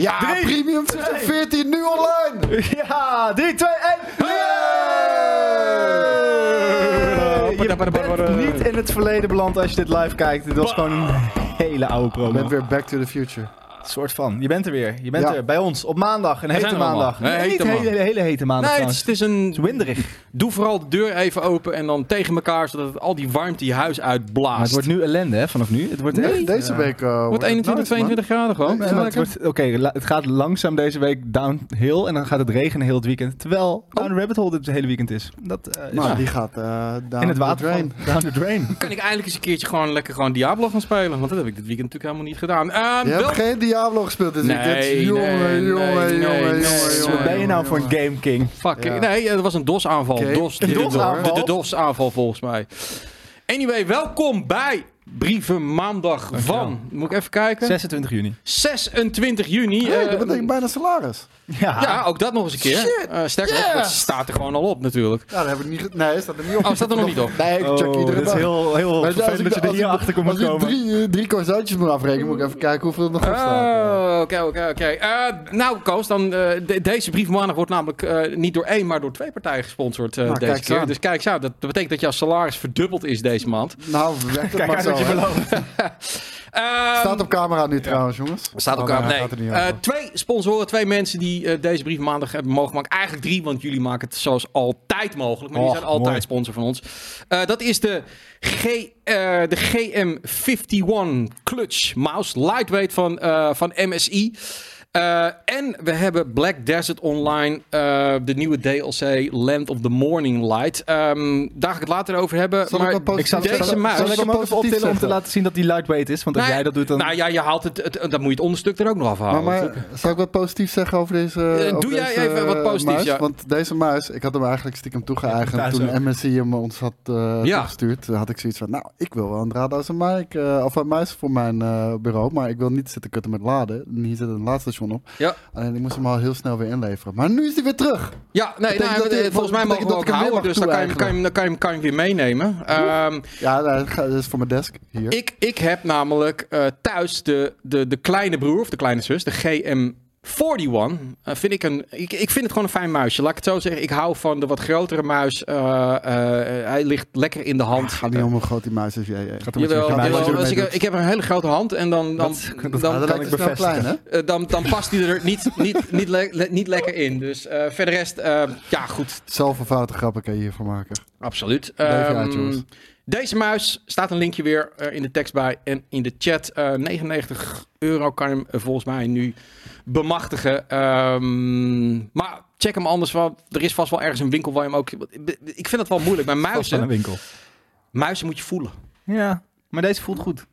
Ja, Drie, Premium Season 14 nu online! Ja, 3, 2, 1. Je bent niet in het verleden beland als je dit live kijkt. Dit was gewoon een hele oude Je promo. bent weer Back to the Future. soort van. Je bent er weer. Je bent Ja. er. Bij ons. Op maandag. Een hete maandag. Een Nee, hete niet man. hele, hele hete maandag Nee, het is, trouwens. het is een... Het is winderig. Doe vooral de deur even open en dan tegen elkaar, zodat het al die warmte je huis Maar uitblaast. het wordt nu ellende hè, vanaf nu. Het wordt Nee, echt, deze eh, week uh, wordt 21, 22 graden gewoon. Nee, maar het, wordt- Oké, la- het gaat langzaam deze week downhill en dan gaat het regenen heel het weekend. Terwijl Down the Rabbit Hole dit hele weekend is. Dat eh, is Maar Ja. die gaat eh down in het the water drain. van- Down the drain. Kan ik eindelijk eens een keertje gewoon lekker gewoon Diablo gaan spelen? Want dat heb ik dit weekend natuurlijk helemaal niet gedaan. Ehm, Je hebt wel- geen Diablo gespeeld dit weekend. Jongen, nee, jongen, nee, jongen, nee, jongen, Wat ben je nou voor een game king? Fucking, Ja. nee, het was een DOS-aanval. DOS, de- de DOS-aanval volgens mij. Anyway, welkom bij Brieven Maandag van, moet ik even kijken, 26 juni. 26 juni. Hey, Eh, dat betekent bijna salaris. Ja. ja, ook dat nog eens een keer. Shit. Eh, sterker nog, het staat er gewoon al op natuurlijk. Ja, dat heb ik niet... ge- Nee, staat er niet op. Oh, staat er nog niet op? Nee, ik check Oh, iedere dit is dag. heel, heel Maar vervelend ik- dat je er hier ik- achter moet Als ik komen. drie, eh, drie moet afrekenen, moet ik even kijken hoeveel er nog op staat. Oh, Oké, oké, oké. Eh, Nou, Koos, dan, eh, de- deze brief maandag wordt namelijk eh, niet door één, maar door twee partijen gesponsord eh, Nou, deze keer. aan. Dus kijk eens aan. Dat betekent dat jouw salaris verdubbeld is deze maand. Nou, werkt het Kijk maar uit zo. wat je belooft. Staat Staat op camera nu trouwens, jongens. Staat Dan, elkaar. eh, Nee. Eh, twee sponsoren, twee mensen die eh, deze brief maandag hebben mogen maken. Eigenlijk drie, want jullie maken het zoals altijd mogelijk. Maar die zijn altijd mooi. sponsor van ons. Eh, dat is de, G, de GM51 Clutch Mouse. Lightweight van, van MSI. Eh, en we hebben Black Desert Online, eh, de nieuwe DLC Land of the Morning Light. Ehm, daar ga ik het later over hebben. Zal ik maar wat positief Ik zal, Deze muis. zal ik hem ook even optillen om te laten zien dat die lightweight is? Want als Nee, jij dat doet, dan... Nou ja, je haalt het, het, dan moet je het onderstuk er ook nog afhalen. Maar, zal ik wat positief zeggen over deze Eh, over doe jij deze, even wat positiefs, ja. Want deze muis, ik had hem eigenlijk stiekem toegeëigend toen. MSI hem ons had Ja. toegestuurd. Toen had ik zoiets van, nou, ik wil wel een mic, eh, of een muis voor mijn eh, bureau, maar ik wil niet zitten kutten met laden. En hier zit een op. Ja. Alleen ik moest hem al heel snel weer inleveren. Maar nu is hij weer terug. Ja, nee, nou, dat hij- eh, volgens mij mogen we dat ook houden, mag dus dan kan je, hem- kan, je, dan kan, je, hem- kan je weer meenemen. Ehm, Ja, dat is voor mijn desk hier. ik, ik heb namelijk eh, thuis de, de, de kleine broer, of de kleine zus, de GM41. eh, vind ik, een, ik, ik vind het gewoon een fijn muisje. Laat ik het zo zeggen. Ik hou van de wat grotere muis. Eh, eh, hij ligt lekker in de hand. Het gaat niet om hoe groot die muis is. Jij. Gaat er Jawel, muis jawel, als ik, ik heb een hele grote hand en dan, dan, Dat- dan, dat- dan, dat kan ik bevestigen. klein, hè? dan, dan past hij er niet, niet, niet, le- le- niet lekker in. Dus eh verder rest, ja goed, Zelf een foute grappen kan je hiervan maken. Absoluut. Leef deze muis staat een linkje weer eh, in de tekst bij en in de chat. Eh 99 euro kan je hem eh, volgens mij nu bemachtigen. Ehm, maar check hem anders, want er is vast wel ergens een winkel waar je hem ook... Ik vind het wel moeilijk. Bij aan een muizen, winkel. muizen moet je voelen. Ja, maar deze voelt goed.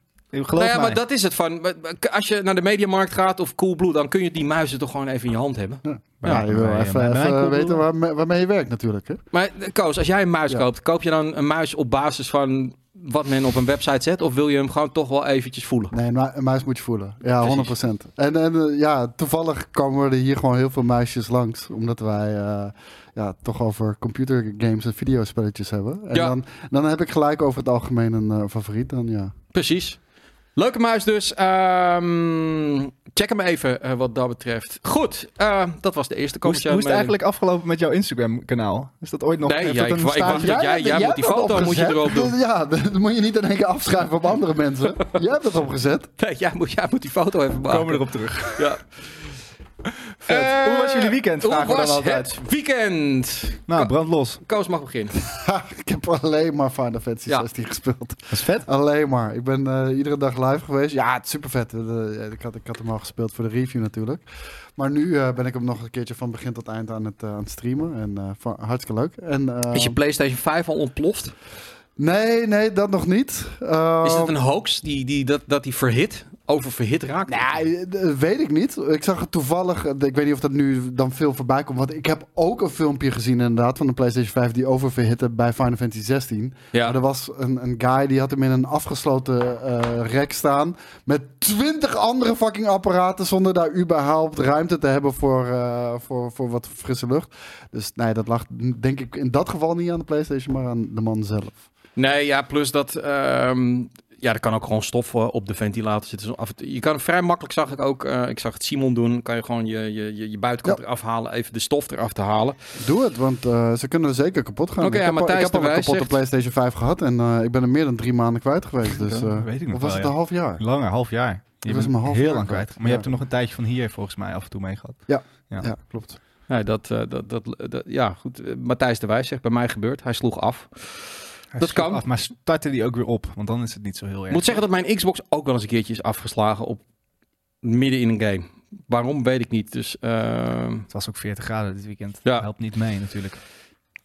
Geloof nou ja, mij. maar dat is het van. Als je naar de mediamarkt gaat of Coolblue, dan kun je die muizen toch gewoon even in je hand hebben. Ja, Ja, je wil even, even weten waar, waarmee je werkt natuurlijk. Hè? Maar eh, Koos, als jij een muis Ja. koopt, koop je dan een muis op basis van wat men op een website zet? Of wil je hem gewoon toch wel eventjes voelen? Nee, een, mu- een muis moet je voelen. Ja, Precies. 100%. En, en eh, ja, toevallig komen er hier gewoon heel veel muisjes langs. Omdat wij eh, ja, toch over computergames en videospelletjes hebben. En Ja. dan, dan heb ik gelijk over het algemeen een favoriet. Dan, ja. Precies. Leuke muis dus. Ehm, check hem even eh, wat dat betreft. Goed, eh, dat was de eerste Hoe is, hoe is het eigenlijk afgelopen met jouw Instagram-kanaal? Is dat ooit nog... Nee, ja, dat ik ik wacht- jij- jij moet die dat foto moet je erop doen. Ja, dat moet je niet in één keer afschrijven op andere mensen. Jij hebt het opgezet. Nee, jij, moet, jij moet die foto even We maken. komen erop terug. Ja. Vet. Eh, hoe was jullie weekend? Hoe we dan was altijd. het weekend? Nou, brand los. Koos mag beginnen. Ik heb alleen maar Final Fantasy Ja. 16 gespeeld. Dat is vet. Alleen maar. Ik ben eh, iedere dag live geweest. Ja, het is super vet. ik, had, ik had hem al gespeeld voor de review natuurlijk. Maar nu eh, ben ik hem nog een keertje van begin tot eind aan het, eh, aan het streamen. En eh, van- hartstikke leuk. En, eh, Is je PlayStation 5 al ontploft? Nee, nee, dat nog niet. Eh, Is het een hoax die, die, dat, dat die verhit, oververhit raakt? Nee, dat weet ik niet. Ik zag het toevallig. eh, Ik weet niet of dat nu dan veel voorbij komt. Want ik heb ook een filmpje gezien inderdaad van de PlayStation 5 die oververhitte bij Final Fantasy 16. Ja. Maar er was een, een guy die had hem in een afgesloten eh rek staan. Met twintig andere fucking apparaten. Zonder daar überhaupt ruimte te hebben voor, eh, voor, voor wat frisse lucht. Dus nee, dat lag denk ik in dat geval niet aan de PlayStation, maar aan de man zelf. Nee, ja, plus dat ehm, ja, er kan ook gewoon stof eh, op de ventilator zitten. Af je kan vrij makkelijk, zag ik ook, eh, ik zag het Simon doen, kan je gewoon je, je, je, je buitenkant eraf halen, even de stof eraf te halen. Doe het, want eh, ze kunnen er zeker kapot gaan. Ik ja, heb, al- Matthijs ik heb al de een kapotte zegt- PlayStation 5 gehad en eh, ik ben er meer dan drie maanden kwijt geweest. Dus, Ja, eh, weet ik nog of was wel, het ja. een half jaar? Langer, half jaar. Je was bent half heel lang kwijt. kwijt. Maar je Ja. hebt er nog een tijdje van hier volgens mij af en toe mee gehad. Ja. Ja, klopt. Nee, dat, eh, dat, dat, dat, ja, goed. Matthijs de Wijs zegt, bij mij gebeurt. Hij sloeg af. Hij Dat kan. Af, maar startte die ook weer op, want dan is het niet zo heel erg. Ik moet zeggen dat mijn Xbox ook wel eens een keertje is afgeslagen op midden in een game. Waarom, weet ik niet. Dus eh, Het was ook 40 graden dit weekend. Ja. Dat helpt niet mee natuurlijk.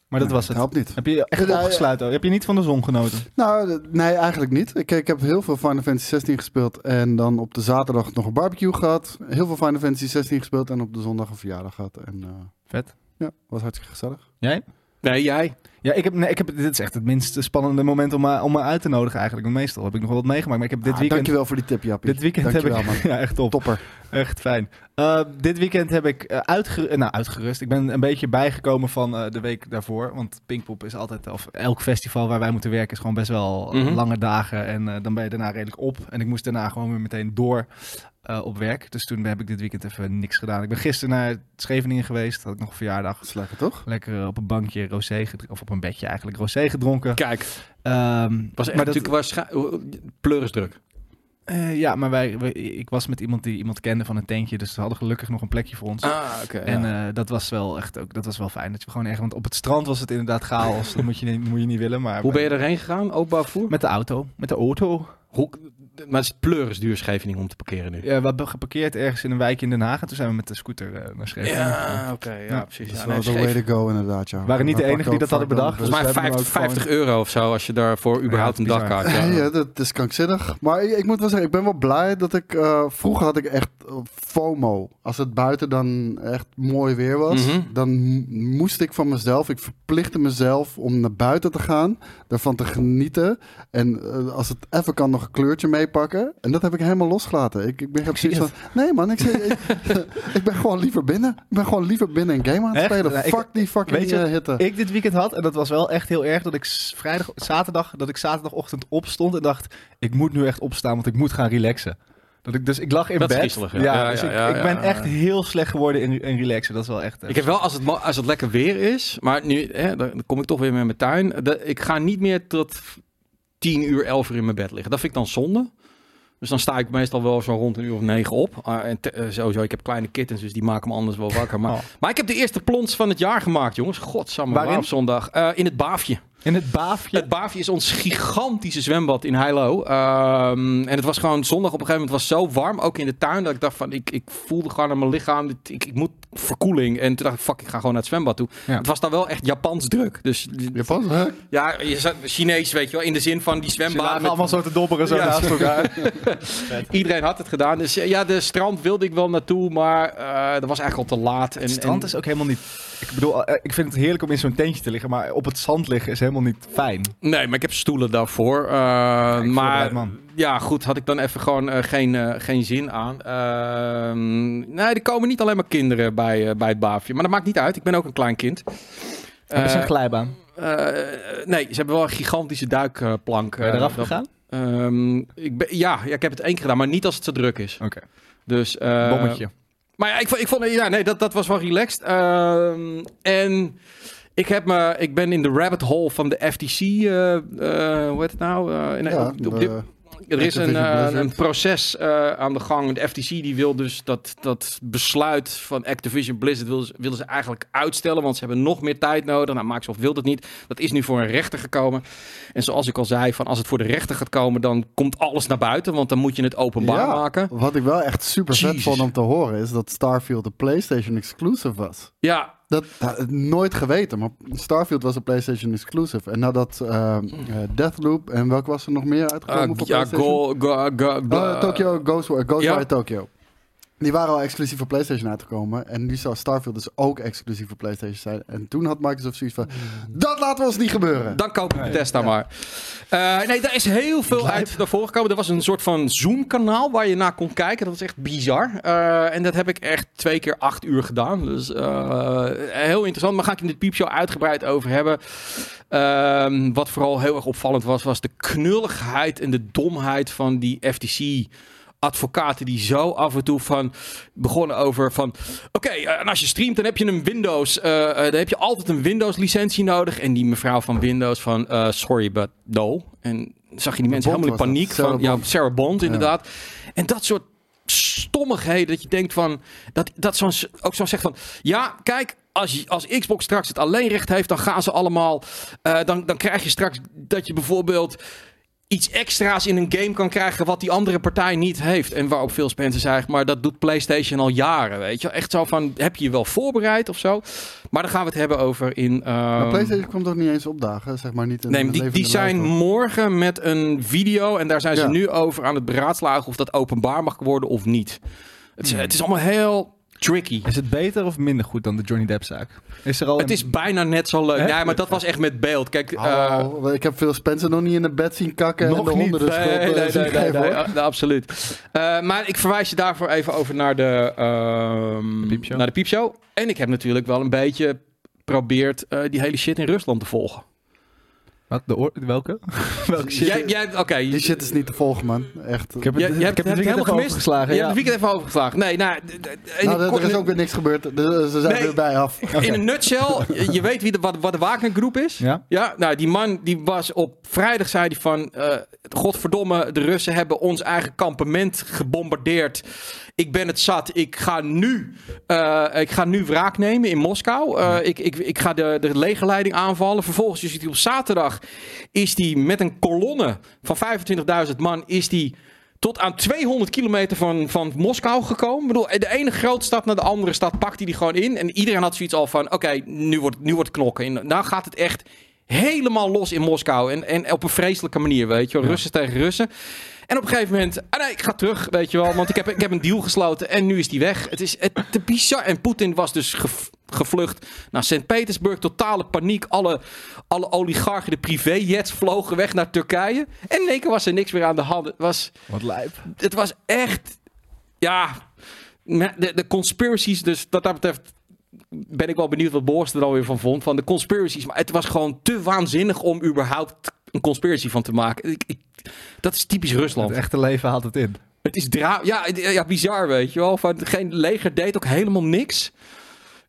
Maar dat Nee, was het. Helpt niet. Heb je echt Ja, ja. opgesluiten? Heb je niet van de zon genoten? Nou, nee, eigenlijk niet. Ik, ik heb heel veel Final Fantasy 16 gespeeld en dan op de zaterdag nog een barbecue gehad. Heel veel Final Fantasy 16 gespeeld en op de zondag een verjaardag gehad. En eh, Vet. ja, was hartstikke gezellig. Jij? Nee, jij. Ja, ik heb, nee, ik heb, dit is echt het minst spannende moment om me, om me uit te nodigen eigenlijk. Want meestal heb ik nog wel wat meegemaakt. Maar ik heb dit Ah, weekend... Dankjewel voor die tip, Jappie. Dit weekend heb ik... man. Ja, echt top. Topper. Echt fijn. Uh, dit weekend heb ik uh, uitge nou, uitgerust. Ik ben een beetje bijgekomen van uh, de week daarvoor. Want Pinkpop is altijd, of elk festival waar wij moeten werken, is gewoon best wel Mhm. lange dagen. En uh, dan ben je daarna redelijk op. En ik moest daarna gewoon weer meteen door uh, op werk. Dus toen heb ik dit weekend even niks gedaan. Ik ben gisteren naar Scheveningen geweest. Had ik nog een verjaardag. Dat is lekker, toch? Lekker op een bankje rosé. Of op een bedje eigenlijk rosé gedronken. Kijk, Um, was echt maar natuurlijk waarschijnlijk... Pleurisdruk. uh, ja, maar wij, wij, ik was met iemand die iemand kende van een tentje. Dus ze hadden gelukkig nog een plekje voor ons. Ah, oké. En ja. uh, dat was wel echt ook, dat was wel fijn. Dat je gewoon echt, want op het strand was het inderdaad chaos. dat moet je, niet, moet je niet willen. Maar Hoe ben je erheen gegaan? Openbaar vervoer? Met de auto. Met de auto. Hoe, maar het is pleurisduur Scheveningen om te parkeren nu. Ja, we hebben geparkeerd ergens in een wijk in Den Haag. En toen zijn we met de scooter uh, naar Scheveningen. Ja, oké. ja, Ja, precies. Dat is Ja, wel nee, de way to go, inderdaad. Ja. We waren niet de We enige die dat hadden bedacht. Volgens mij Dus we hebben 50, hem ook 50 euro of zo als je daarvoor überhaupt Ja, een dagkaart Ja, ja. dat is krankzinnig. Maar ik, ik moet wel zeggen, ik ben wel blij dat ik... eh, vroeger had ik echt eh, FOMO. Als het buiten dan echt mooi weer was, Mhm. dan moest ik van mezelf... Ik verplichtte mezelf om naar buiten te gaan, daarvan te genieten. En eh, als het even kan, nog een kleurtje meepakken. En dat heb ik helemaal losgelaten. Ik, ik ben zoiets van... Nee man, ik, ik, ik ben gewoon liever binnen. Ik ben gewoon liever binnen een game aan het Echt? spelen. Nou, ik- Fuck die fucking weet je, eh, hitte. Ik dit weekend had, en dat was wel echt heel erg, dat ik vrijdag, zaterdag, dat ik zaterdagochtend opstond en dacht, ik moet nu echt opstaan, want ik moet gaan relaxen. Dat ik, dus ik lag in Dat is bed. griezelig, ja. Ja, dus ja, ik, ja, ik ben ja, echt heel slecht geworden in, in relaxen. Dat is wel echt... eh, Ik heb wel, als het, als het lekker weer is, maar nu hè, dan dan kom ik toch weer met mijn tuin. De, ik ga niet meer tot 10 uur, 11 uur in mijn bed liggen. Dat vind ik dan zonde. Dus dan sta ik meestal wel zo rond een uur of negen op. Ah, en te- eh, sowieso, ik heb kleine kittens, dus die maken me anders wel wakker. Maar, Oh. maar ik heb de eerste plons van het jaar gemaakt, jongens. Godsamme, waar op zondag. Eh, in het Baafje. In het baafje. Het Baafje is ons gigantische zwembad in Heilo. Ehm, en het was gewoon zondag op een gegeven moment was zo warm, ook in de tuin, dat ik dacht van, ik, ik voelde gewoon aan mijn lichaam, dit- ik, ik moet verkoeling. En toen dacht ik, fuck, ik ga gewoon naar het zwembad toe. Ja. Het was daar wel echt Japans druk. Dus Japan, hè? ja, je zat Chinees, weet je wel, in de zin van die Ze zwembad. lagen allemaal zo te dobberen zo Ja. naast elkaar. Iedereen had het gedaan. Dus eh, ja, de strand wilde ik wel naartoe, maar eh, dat was eigenlijk al te laat. En, Het strand en- is ook helemaal niet... Ik bedoel, eh, ik vind het heerlijk om in zo'n tentje te liggen, maar op het zand liggen is helemaal niet fijn. Nee, maar ik heb stoelen daarvoor. Uh, voorbereid, maar ja, goed, had ik dan even gewoon eh, geen, eh, geen zin aan. Ehm, nee, er komen niet alleen maar kinderen bij, eh, bij het baafje. Maar dat maakt niet uit. Ik ben ook een klein kind. Hebben ze Eh, een glijbaan? eh, nee, ze hebben wel een gigantische duikplank. Ben je eh, eraf dat- gegaan? Ehm, ik ben, ja, ja, ik heb het één keer gedaan, maar niet als het zo druk is. Oké. Dus, eh, Bommetje. maar ja, ik, vond- ik vond, ja, nee, dat, dat was wel relaxed. Ehm, en ik, heb me, ik ben in de rabbit hole van de FTC, eh, eh, hoe heet het nou? Eh, in, Ja, op, op dit- er is een, een proces aan de gang. De FTC die wil dus dat, dat besluit van Activision Blizzard willen ze, willen ze eigenlijk uitstellen, want ze hebben nog meer tijd nodig. Nou, Microsoft wil dat niet. Dat is nu voor een rechter gekomen. En zoals ik al zei, van als het voor de rechter gaat komen, dan komt alles naar buiten, want dan moet je het openbaar Ja, maken. Wat ik wel echt super vet vond om te horen is dat Starfield een PlayStation exclusive was. Ja, Dat had nooit geweten, maar Starfield was een PlayStation exclusive. En nadat uh, Deathloop en welke was er nog meer uitgekomen uh, voor ja, PlayStation? go, go, go, Oh, Tokyo Ghost, Ja. Tokyo. Die waren al exclusief voor PlayStation uitgekomen. En nu zou Starfield dus ook exclusief voor PlayStation zijn. En toen had Microsoft zoiets van: dat laten we ons niet gebeuren. Dan koop ik Bethesda maar. Eh, nee, daar is heel veel uit naar voren gekomen. Er was een soort van Zoom-kanaal waar je naar kon kijken. Dat was echt bizar. Eh, en dat heb ik echt twee keer acht uur gedaan. Dus eh, heel interessant. Maar ga ik in dit piepshow uitgebreid over hebben. Ehm, wat vooral heel erg opvallend was, was de knulligheid en de domheid van die FTC advocaten die zo af en toe van begonnen over van oké en als je streamt dan heb je een Windows uh, uh, dan heb je altijd een Windows licentie nodig en die mevrouw van Windows van uh, sorry but no en zag je die mensen Bond helemaal in paniek van ja. Sarah Bond inderdaad en dat soort stommigheden dat je denkt van dat dat zo'n ook zo zegt van ja kijk als, je, als Xbox straks het alleenrecht heeft, dan gaan ze allemaal. eh, dan, dan krijg je straks dat je bijvoorbeeld iets extra's in een game kan krijgen wat die andere partij niet heeft. En waarop veel Spencer zei, maar dat doet PlayStation al jaren, weet je. Echt zo van, heb je je wel voorbereid of zo? Maar dan gaan we het hebben over in... Maar ehm, PlayStation komt toch niet eens opdagen, zeg maar niet in Nee, die, die zijn lijf, morgen met een video en daar zijn ze Ja. nu over aan het beraadslagen of dat openbaar mag worden of niet. Het is, het is allemaal heel tricky. Is het beter of minder goed dan de Johnny Depp-zaak? Is er al Het een- is bijna net zo leuk. Nee, maar dat was echt met beeld. Kijk, eh, ik heb veel Spencer nog niet in de bed zien kakken Nog en de niet. Nee, nee, eh, nee, zien nee, nee, ja, nee, absoluut. Eh, maar ik verwijs je daarvoor even over naar de, ehm, De piepshow. naar de piepshow. En ik heb natuurlijk wel een beetje geprobeerd eh, die hele shit in Rusland te volgen. Wat? De oor- welke? welke shit? Jij, jij, oké. Die shit is niet te volgen, man. Echt. Ik heb het, Je- je ik hebt- heb heb het weekend helemaal even gemist? overgeslagen. je Ja. hebt het weekend even overgeslagen. Nee, nou, d- d- in nou, er, er is ook weer niks gebeurd. Dus ze zijn Nee. weer bij af. in een nutshell, je, je weet wie de, wat, wat de Wagner-groep is. Ja? Ja, nou, die man die was op vrijdag, zei hij van... eh, godverdomme, de Russen hebben ons eigen kampement gebombardeerd. Ik ben het zat. Ik ga nu, eh, ik ga nu wraak nemen in Moskou. Eh, ik, ik, ik ga de, de legerleiding aanvallen. Vervolgens is hij op zaterdag is die met een kolonne van 25.000 man... is die tot aan 200 kilometer van, van Moskou gekomen. Ik bedoel, de ene grote stad naar de andere stad pakt hij die gewoon in. En iedereen had zoiets al van, oké, nu, wordt, nu wordt het knokken. En nou gaat het echt helemaal los in Moskou. En, en op een vreselijke manier, weet je. Russen tegen Russen. En op een gegeven moment, ah nee, ik ga terug, weet je wel. Want ik heb, ik heb een deal gesloten en nu is die weg. Het is het, te bizar. En Poetin was dus gev- gevlucht naar Sint-Petersburg. Totale paniek. Alle, alle oligarchen, de privéjets vlogen weg naar Turkije. En in één was er niks meer aan de hand. Het was, Wat lijp. het was echt, ja, de, de conspiracies. Dus wat dat betreft ben ik wel benieuwd wat Boris er alweer van vond. Van de conspiracies. Maar het was gewoon te waanzinnig om überhaupt een conspiracy van te maken. Ik, ik, dat is typisch Rusland. Het echte leven haalt het in. Het is dra ja, ja, bizar, weet je wel. Van, geen leger deed ook helemaal niks.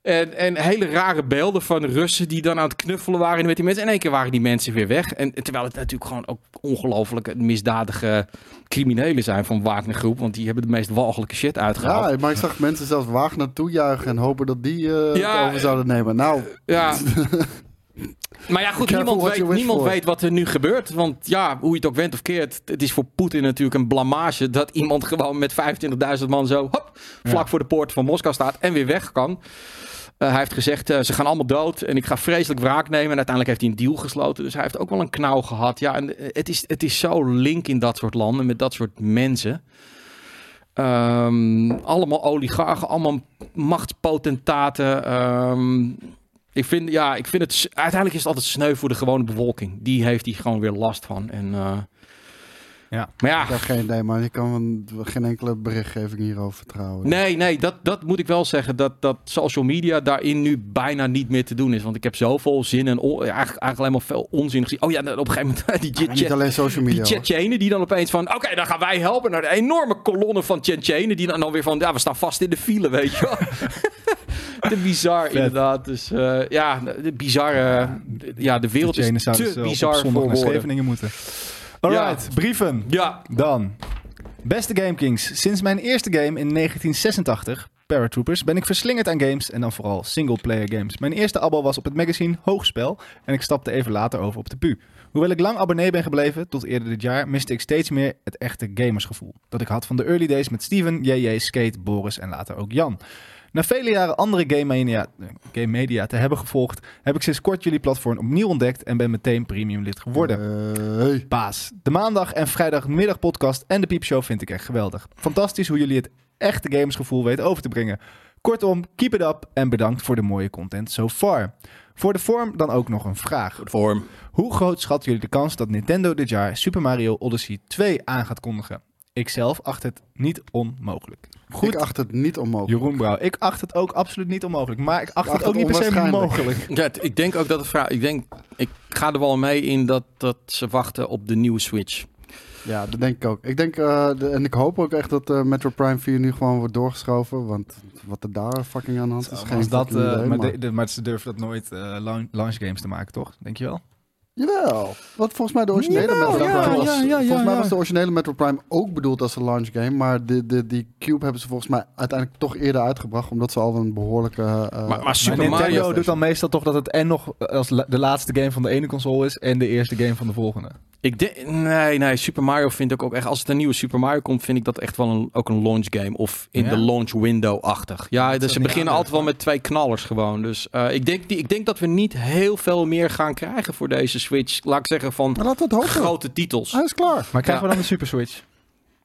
En, en hele rare beelden van Russen die dan aan het knuffelen waren met die mensen. En in één keer waren die mensen weer weg. En terwijl het natuurlijk gewoon ook ongelooflijk misdadige criminelen zijn van Wagner Groep. Want die hebben de meest walgelijke shit uitgehaald. Ja, maar ik zag mensen zelfs Wagner toejuichen en hopen dat die eh, Ja, het over zouden nemen. Nou, Ja. Maar ja, goed, niemand, weet, niemand weet wat er nu gebeurt. Want ja, hoe je het ook went of keert, het is voor Poetin natuurlijk een blamage dat iemand gewoon met 25.000 man zo hop, vlak Ja. voor de poort van Moskou staat en weer weg kan. Eh, hij heeft gezegd, eh, ze gaan allemaal dood en ik ga vreselijk wraak nemen. En uiteindelijk heeft hij een deal gesloten. Dus hij heeft ook wel een knauw gehad. Ja, en eh, het is, het is zo link in dat soort landen met dat soort mensen. Ehm, allemaal oligarchen, allemaal machtspotentaten. Ehm, ik vind, ja, ik vind het. Uiteindelijk is het altijd sneu voor de gewone bevolking. Die heeft hier gewoon weer last van. En, eh, Ja. Maar ja, ik heb geen idee, maar ik kan een- geen enkele berichtgeving hierover vertrouwen. nee, nee, dat, dat moet ik wel zeggen. Dat, dat social media daarin nu bijna niet meer te doen is. Want ik heb zoveel zin en on- ja, eigenlijk, eigenlijk alleen maar veel onzin gezien. Oh ja, op een gegeven moment die Maar niet alleen social Die media. hoor. Tsjetsjenen die dan opeens van... Oké, dan gaan wij helpen naar de enorme kolonne van Tsjetsjenen. Die dan alweer van... Ja, we staan vast in de file, weet je wel. Te bizar, inderdaad. Dus eh, ja, de bizarre... Ja, de wereld is te op bizar voor naar woorden. Scheveningen moeten. Alright, brieven. Ja, Dan. Beste GameKings, sinds mijn eerste game in 1986, Paratroopers, ben ik verslingerd aan games en dan vooral single-player games. Mijn eerste abo was op het magazine Hoogspel en ik stapte even later over op de PU. Hoewel ik lang abonnee ben gebleven, tot eerder dit jaar, miste ik steeds meer het echte gamersgevoel. Dat ik had van de early days met Steven, JJ, Skate, Boris en later ook Jan. Na vele jaren andere game media, eh, game media te hebben gevolgd, heb ik sinds kort jullie platform opnieuw ontdekt en ben meteen premium lid geworden. Eh, hey. Baas. De maandag en vrijdagmiddag podcast en de piepshow vind ik echt geweldig. Fantastisch hoe jullie het echte gamersgevoel weet over te brengen. Kortom, keep it up en bedankt voor de mooie content so far. Voor de vorm dan ook nog een vraag. Vorm. Hoe groot schatten jullie de kans dat Nintendo dit jaar Super Mario Odyssey 2 aan gaat kondigen? Ikzelf acht het niet onmogelijk. Goed, Ik acht het niet onmogelijk. Jeroen Brouw. Ik acht het ook absoluut niet onmogelijk. Maar ik acht, acht het ook het niet per se mogelijk. Ja, ik denk ook dat het vraag. Ik denk, ik ga er wel mee in dat, dat ze wachten op de nieuwe Switch. Ja, dat denk ik ook. Ik denk, eh, de- en ik hoop ook echt dat eh, Metro Prime 4 nu gewoon wordt doorgeschoven. Want wat er daar fucking aan de hand is, Zo, geen als dat, eh, idee, maar, maar- de- de- maar ze durven dat nooit eh, launch, launch games te maken, toch? Denk je wel? Jawel. Wat volgens mij de originele Jawel, Metro ja, Prime was. ja, ja, ja, volgens mij ja. was de originele Metro Prime ook bedoeld als een launch game. Maar de, de, die Cube hebben ze volgens mij uiteindelijk toch eerder uitgebracht. Omdat ze al een behoorlijke... eh, Maar- maar Super Nintendo Mario- doet dan meestal toch dat het en nog als la- de laatste game van de ene console is en de eerste game van de volgende. Ik denk, nee, nee, Super Mario vind ik ook echt. Als het een nieuwe Super Mario komt, vind ik dat echt wel een, ook een launch game. Of in Ja? de launch window-achtig. Ja, dus ze beginnen altijd wel met twee knallers gewoon. Dus eh, ik, denk, die- ik denk dat we niet heel veel meer gaan krijgen voor deze Switch. Laat ik zeggen van Maar laten we het hopen. grote titels. Hij is klaar. Maar krijgen Ja. we dan de Super Switch?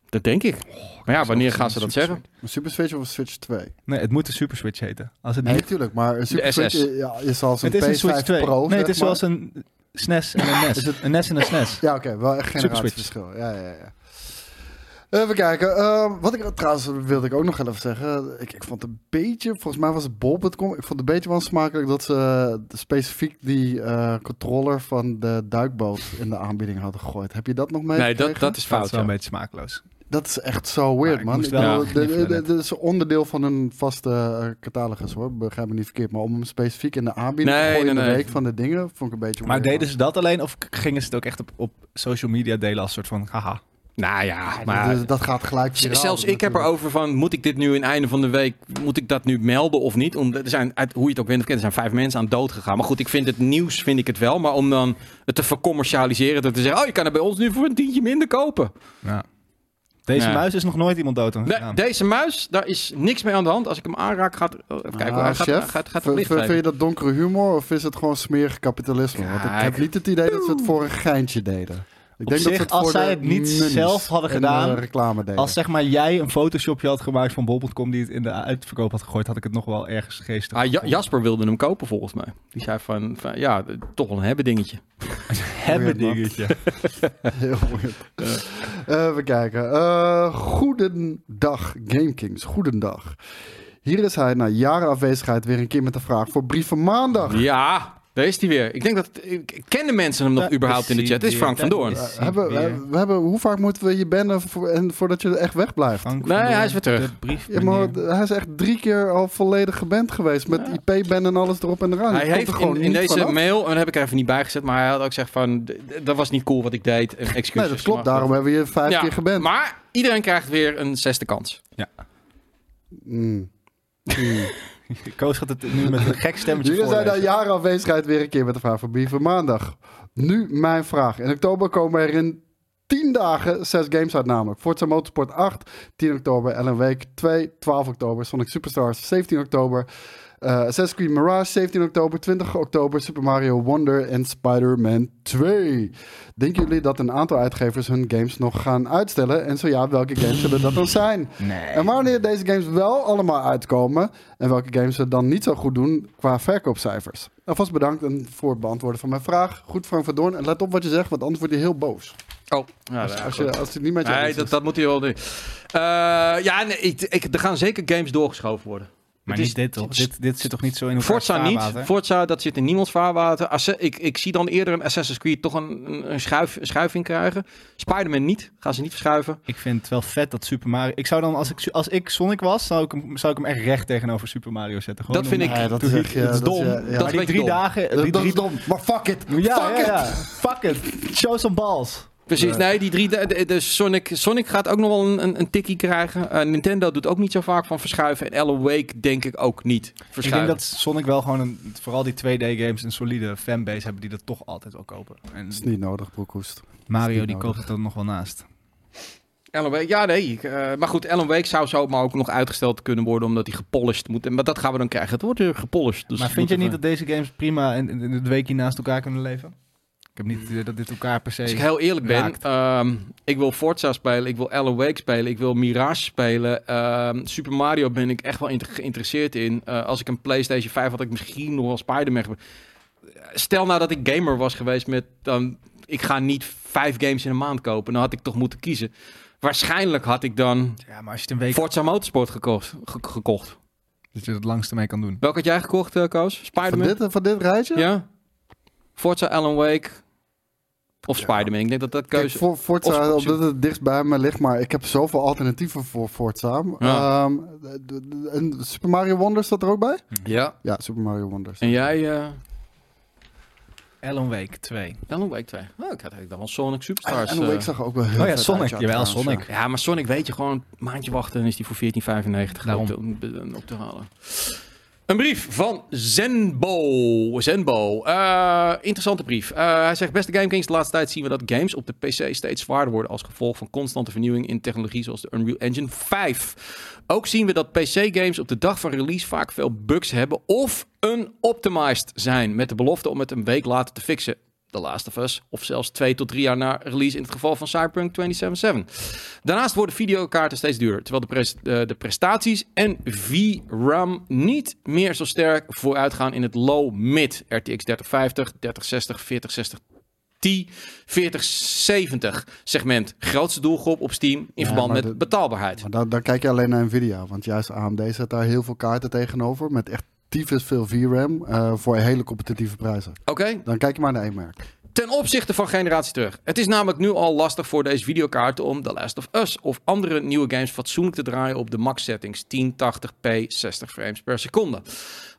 Dat denk ik. Maar ja, wanneer gaan ze dat zeggen? Een Super Switch of een Switch 2? Nee, het moet de Super Switch heten. Als het Nee, natuurlijk. Maar een Super De SS. Switch ja, is zoals een het is een PS5 Switch 2. Pro. nee, het is maar. zoals een SNES en een NES. Is het- Een NES en een SNES. Ja, oké. wel echt generatieverschil. Ja, ja, ja. Even kijken. eh, wat ik trouwens wilde ik ook nog even zeggen. Ik, ik vond een beetje, volgens mij was het bol.com. Ik vond het een beetje wel smakelijk dat ze de- specifiek die eh, controller van de duikboot in de aanbieding hadden gegooid. Heb je dat nog mee? Nee, dat, dat is Dat fout. is wel een beetje smakeloos. Dat is echt zo weird, ik man. Ik wel bedoel, is een onderdeel van hun vaste eh, catalogus, hoor. Begrijp me niet verkeerd. Maar om hem specifiek in de aanbieding Nee, te gooien in de nee. week van de dingen, vond ik een beetje Maar weird, deden ze dat alleen of gingen ze het ook echt op, op social media delen als soort van haha? Nou ja, maar dat, dat gaat gelijk viraal, Zelfs ik heb natuurlijk. erover van, moet ik dit nu in einde van de week, moet ik dat nu melden of niet? Om, er zijn, uit, hoe je het ook bent of kent, er zijn vijf mensen aan dood gegaan. Maar goed, ik vind het nieuws, vind ik het wel. Maar om dan het te vercommercialiseren, dat te zeggen, oh, je kan het bij ons nu voor een tientje minder kopen. Ja. Deze Ja. muis is nog nooit iemand dood aan De- gegaan. deze muis, daar is niks mee aan de hand. Als ik hem aanraak, gaat, oh, even kijken, Ah, hij chef, gaat, gaat, gaat vind- licht vind, je dat donkere humor of is het gewoon smerig kapitalisme? Want ik Kijk. heb niet het idee dat ze het voor een geintje deden. Ik Op denk dat zich, het als zij het niet zelf hadden en, gedaan, eh, reclame deden. Als zeg maar jij een photoshopje had gemaakt van bol.com die het in de uitverkoop had gegooid, had ik het nog wel ergens geestig. Ah, Ja-. Jasper wilde hem kopen volgens mij. Die zei van, van ja, toch wel een hebben dingetje. hebben dingetje. Heel weird. Even kijken. Eh goedendag, GameKings. Goedendag. Hier is hij na jaren afwezigheid weer een keer met de vraag voor Brieven Maandag. Ja, daar is hij weer. Ik denk dat, ik, kennen mensen hem nog Daar überhaupt in de chat? Het is Frank van. Doorn. Is hebben, we, we hebben, hoe vaak moeten we je bannen voor, en, voordat je er echt weg blijft? Frank Nee, hij is weer terug. brief, Ja, maar hij is echt drie keer al volledig geband geweest. Met IP-ban en alles erop en eraan. Hij heeft er gewoon in, deze vanaf. mail, en dat heb ik er even niet bijgezet, maar hij had ook gezegd van, dat was niet cool wat ik deed. En excuses. Nee, dat klopt. Maar- Daarom hebben we je vijf Ja, keer geband. Maar iedereen krijgt weer een zesde kans. Mm. Mm. Koos gaat het nu met een gek stemmetje Jullie zijn na jaren afwezigheid weer een keer met de vraag van Maandag. Nu mijn vraag. In oktober komen er in 10 dagen 6 games uit namelijk. Forza Motorsport 8, 10 oktober. Ellen Week 2, 12 oktober. Sonic Superstars, 17 oktober. Eh Assassin's Creed Mirage, 17 oktober. 20 oktober Super Mario Wonder en Spider-Man 2. Denken jullie dat een aantal uitgevers hun games nog gaan uitstellen? En zo ja, welke games zullen dat dan zijn? Nee. En wanneer deze games wel allemaal uitkomen en welke games het dan niet zo goed doen qua verkoopcijfers. Alvast bedankt en voor het beantwoorden van mijn vraag. Goed Frank van Doorn. En let op wat je zegt, want anders wordt hij heel boos. Oh, ja, Als, als, je, als het niet met je Nee, dat, moet hij wel doen. Eh, ja, nee, ik, ik, er gaan zeker games doorgeschoven worden. Maar Het niet is- dit toch? is- Dit, dit zit toch niet zo in elkaar Forza niet. Forza, dat zit in niemands vaarwater. Asse- ik, ik zie dan eerder een Assassin's Creed toch een, een, een schuif, een schuiving krijgen. Spider-Man niet. Gaan ze niet verschuiven. Ik vind het wel vet dat Super Mario... Ik zou dan, als ik, als ik Sonic was, zou ik, hem, zou ik hem echt recht tegenover Super Mario zetten. Gewoon Dat vind ik- Nee, dat is echt, ja, is dat dom. ja, ja. Dat is drie dom. dagen... Dat, Die dat drie, is dom. Maar fuck it. ja, fuck ja, it. ja. Fuck it. Show some balls. Precies, Nee. die drie. De, de- de Sonic, Sonic gaat ook nog wel een, een, een tikkie krijgen. Eh, Nintendo doet ook niet zo vaak van verschuiven. En Alan Wake denk ik ook niet Ik verschuiven. denk dat Sonic wel gewoon, een, vooral die 2D-games, een solide fanbase hebben die dat toch altijd wel kopen. En Dat is niet nodig, broekhoest. Mario die nodig. koopt het dan nog wel naast. Alan Wake, ja nee. ik, eh, maar goed, Alan Wake zou zomaar ook nog uitgesteld kunnen worden. Omdat hij gepolished moet. Maar dat gaan we dan krijgen. Het wordt weer gepolished. Dus maar vind je niet dat deze games prima in, in, de week hier naast elkaar kunnen leven? Ik heb niet het idee dat dit elkaar per se... Als ik heel eerlijk ben, ehm, ik wil Forza spelen, ik wil Alan Wake spelen, ik wil Mirage spelen. Ehm, Super Mario ben ik echt wel inter- geïnteresseerd in. Eh, als ik een PlayStation 5 had, ik misschien nog wel Spider-Man. Stel nou dat ik gamer was geweest met, dan, ik ga niet vijf games in een maand kopen. Dan had ik toch moeten kiezen. Waarschijnlijk had ik dan Ja, maar als je het een week... Forza Motorsport gekocht. ge- gekocht. Dat je het langste mee kan doen. Welke had jij gekocht, eh Koos? Van Spider-Man? dit, van dit rijtje? Ja? Forza, Alan Wake of Spider-Man? Ik denk dat dat Kijk, keuze... voor Forza, omdat het dichtst bij me ligt, maar ik heb zoveel alternatieven voor Forza. Ja. Ehm, en Super Mario Wonder staat er ook bij? Ja. Ja, Super Mario Wonder. En jij... eh Alan Wake 2. Alan Wake 2. Oh, ik had eigenlijk dan wel Sonic Superstars. En ik eh. zag ook wel heel Oh ja, Sonic. uit, ja, Jawel, trouwens, Sonic. ja. Ja, maar Sonic weet je gewoon een maandje wachten en is die voor 14,95 Daarom. op te, op te halen. Een brief van Zenbo. Zenbo. Eh, interessante brief. Eh, hij zegt, beste Game Kings, de laatste tijd zien we dat games op de PC steeds zwaarder worden als gevolg van constante vernieuwing in technologie zoals de Unreal Engine 5. Ook zien we dat PC-games op de dag van release vaak veel bugs hebben of unoptimized zijn met de belofte om het een week later te fixen. The Last of Us, of zelfs twee tot drie jaar na release in het geval van Cyberpunk 2077. Daarnaast worden videokaarten steeds duurder, terwijl de, pres- eh, de prestaties en VRAM niet meer zo sterk vooruitgaan in het low-mid RTX 3050, 3060, 4060 Ti 4070 segment. Grootste doelgroep op Steam in Ja, verband met de- betaalbaarheid. Maar dan kijk je alleen naar Nvidia, want juist AMD zet daar heel veel kaarten tegenover met echt tyfus veel VRAM eh, voor hele competitieve prijzen. Oké, Dan kijk je maar naar één merk. Ten opzichte van generatie terug. Het is namelijk nu al lastig voor deze videokaarten om The Last of Us of andere nieuwe games fatsoenlijk te draaien op de max settings 1080p 60 frames per seconde.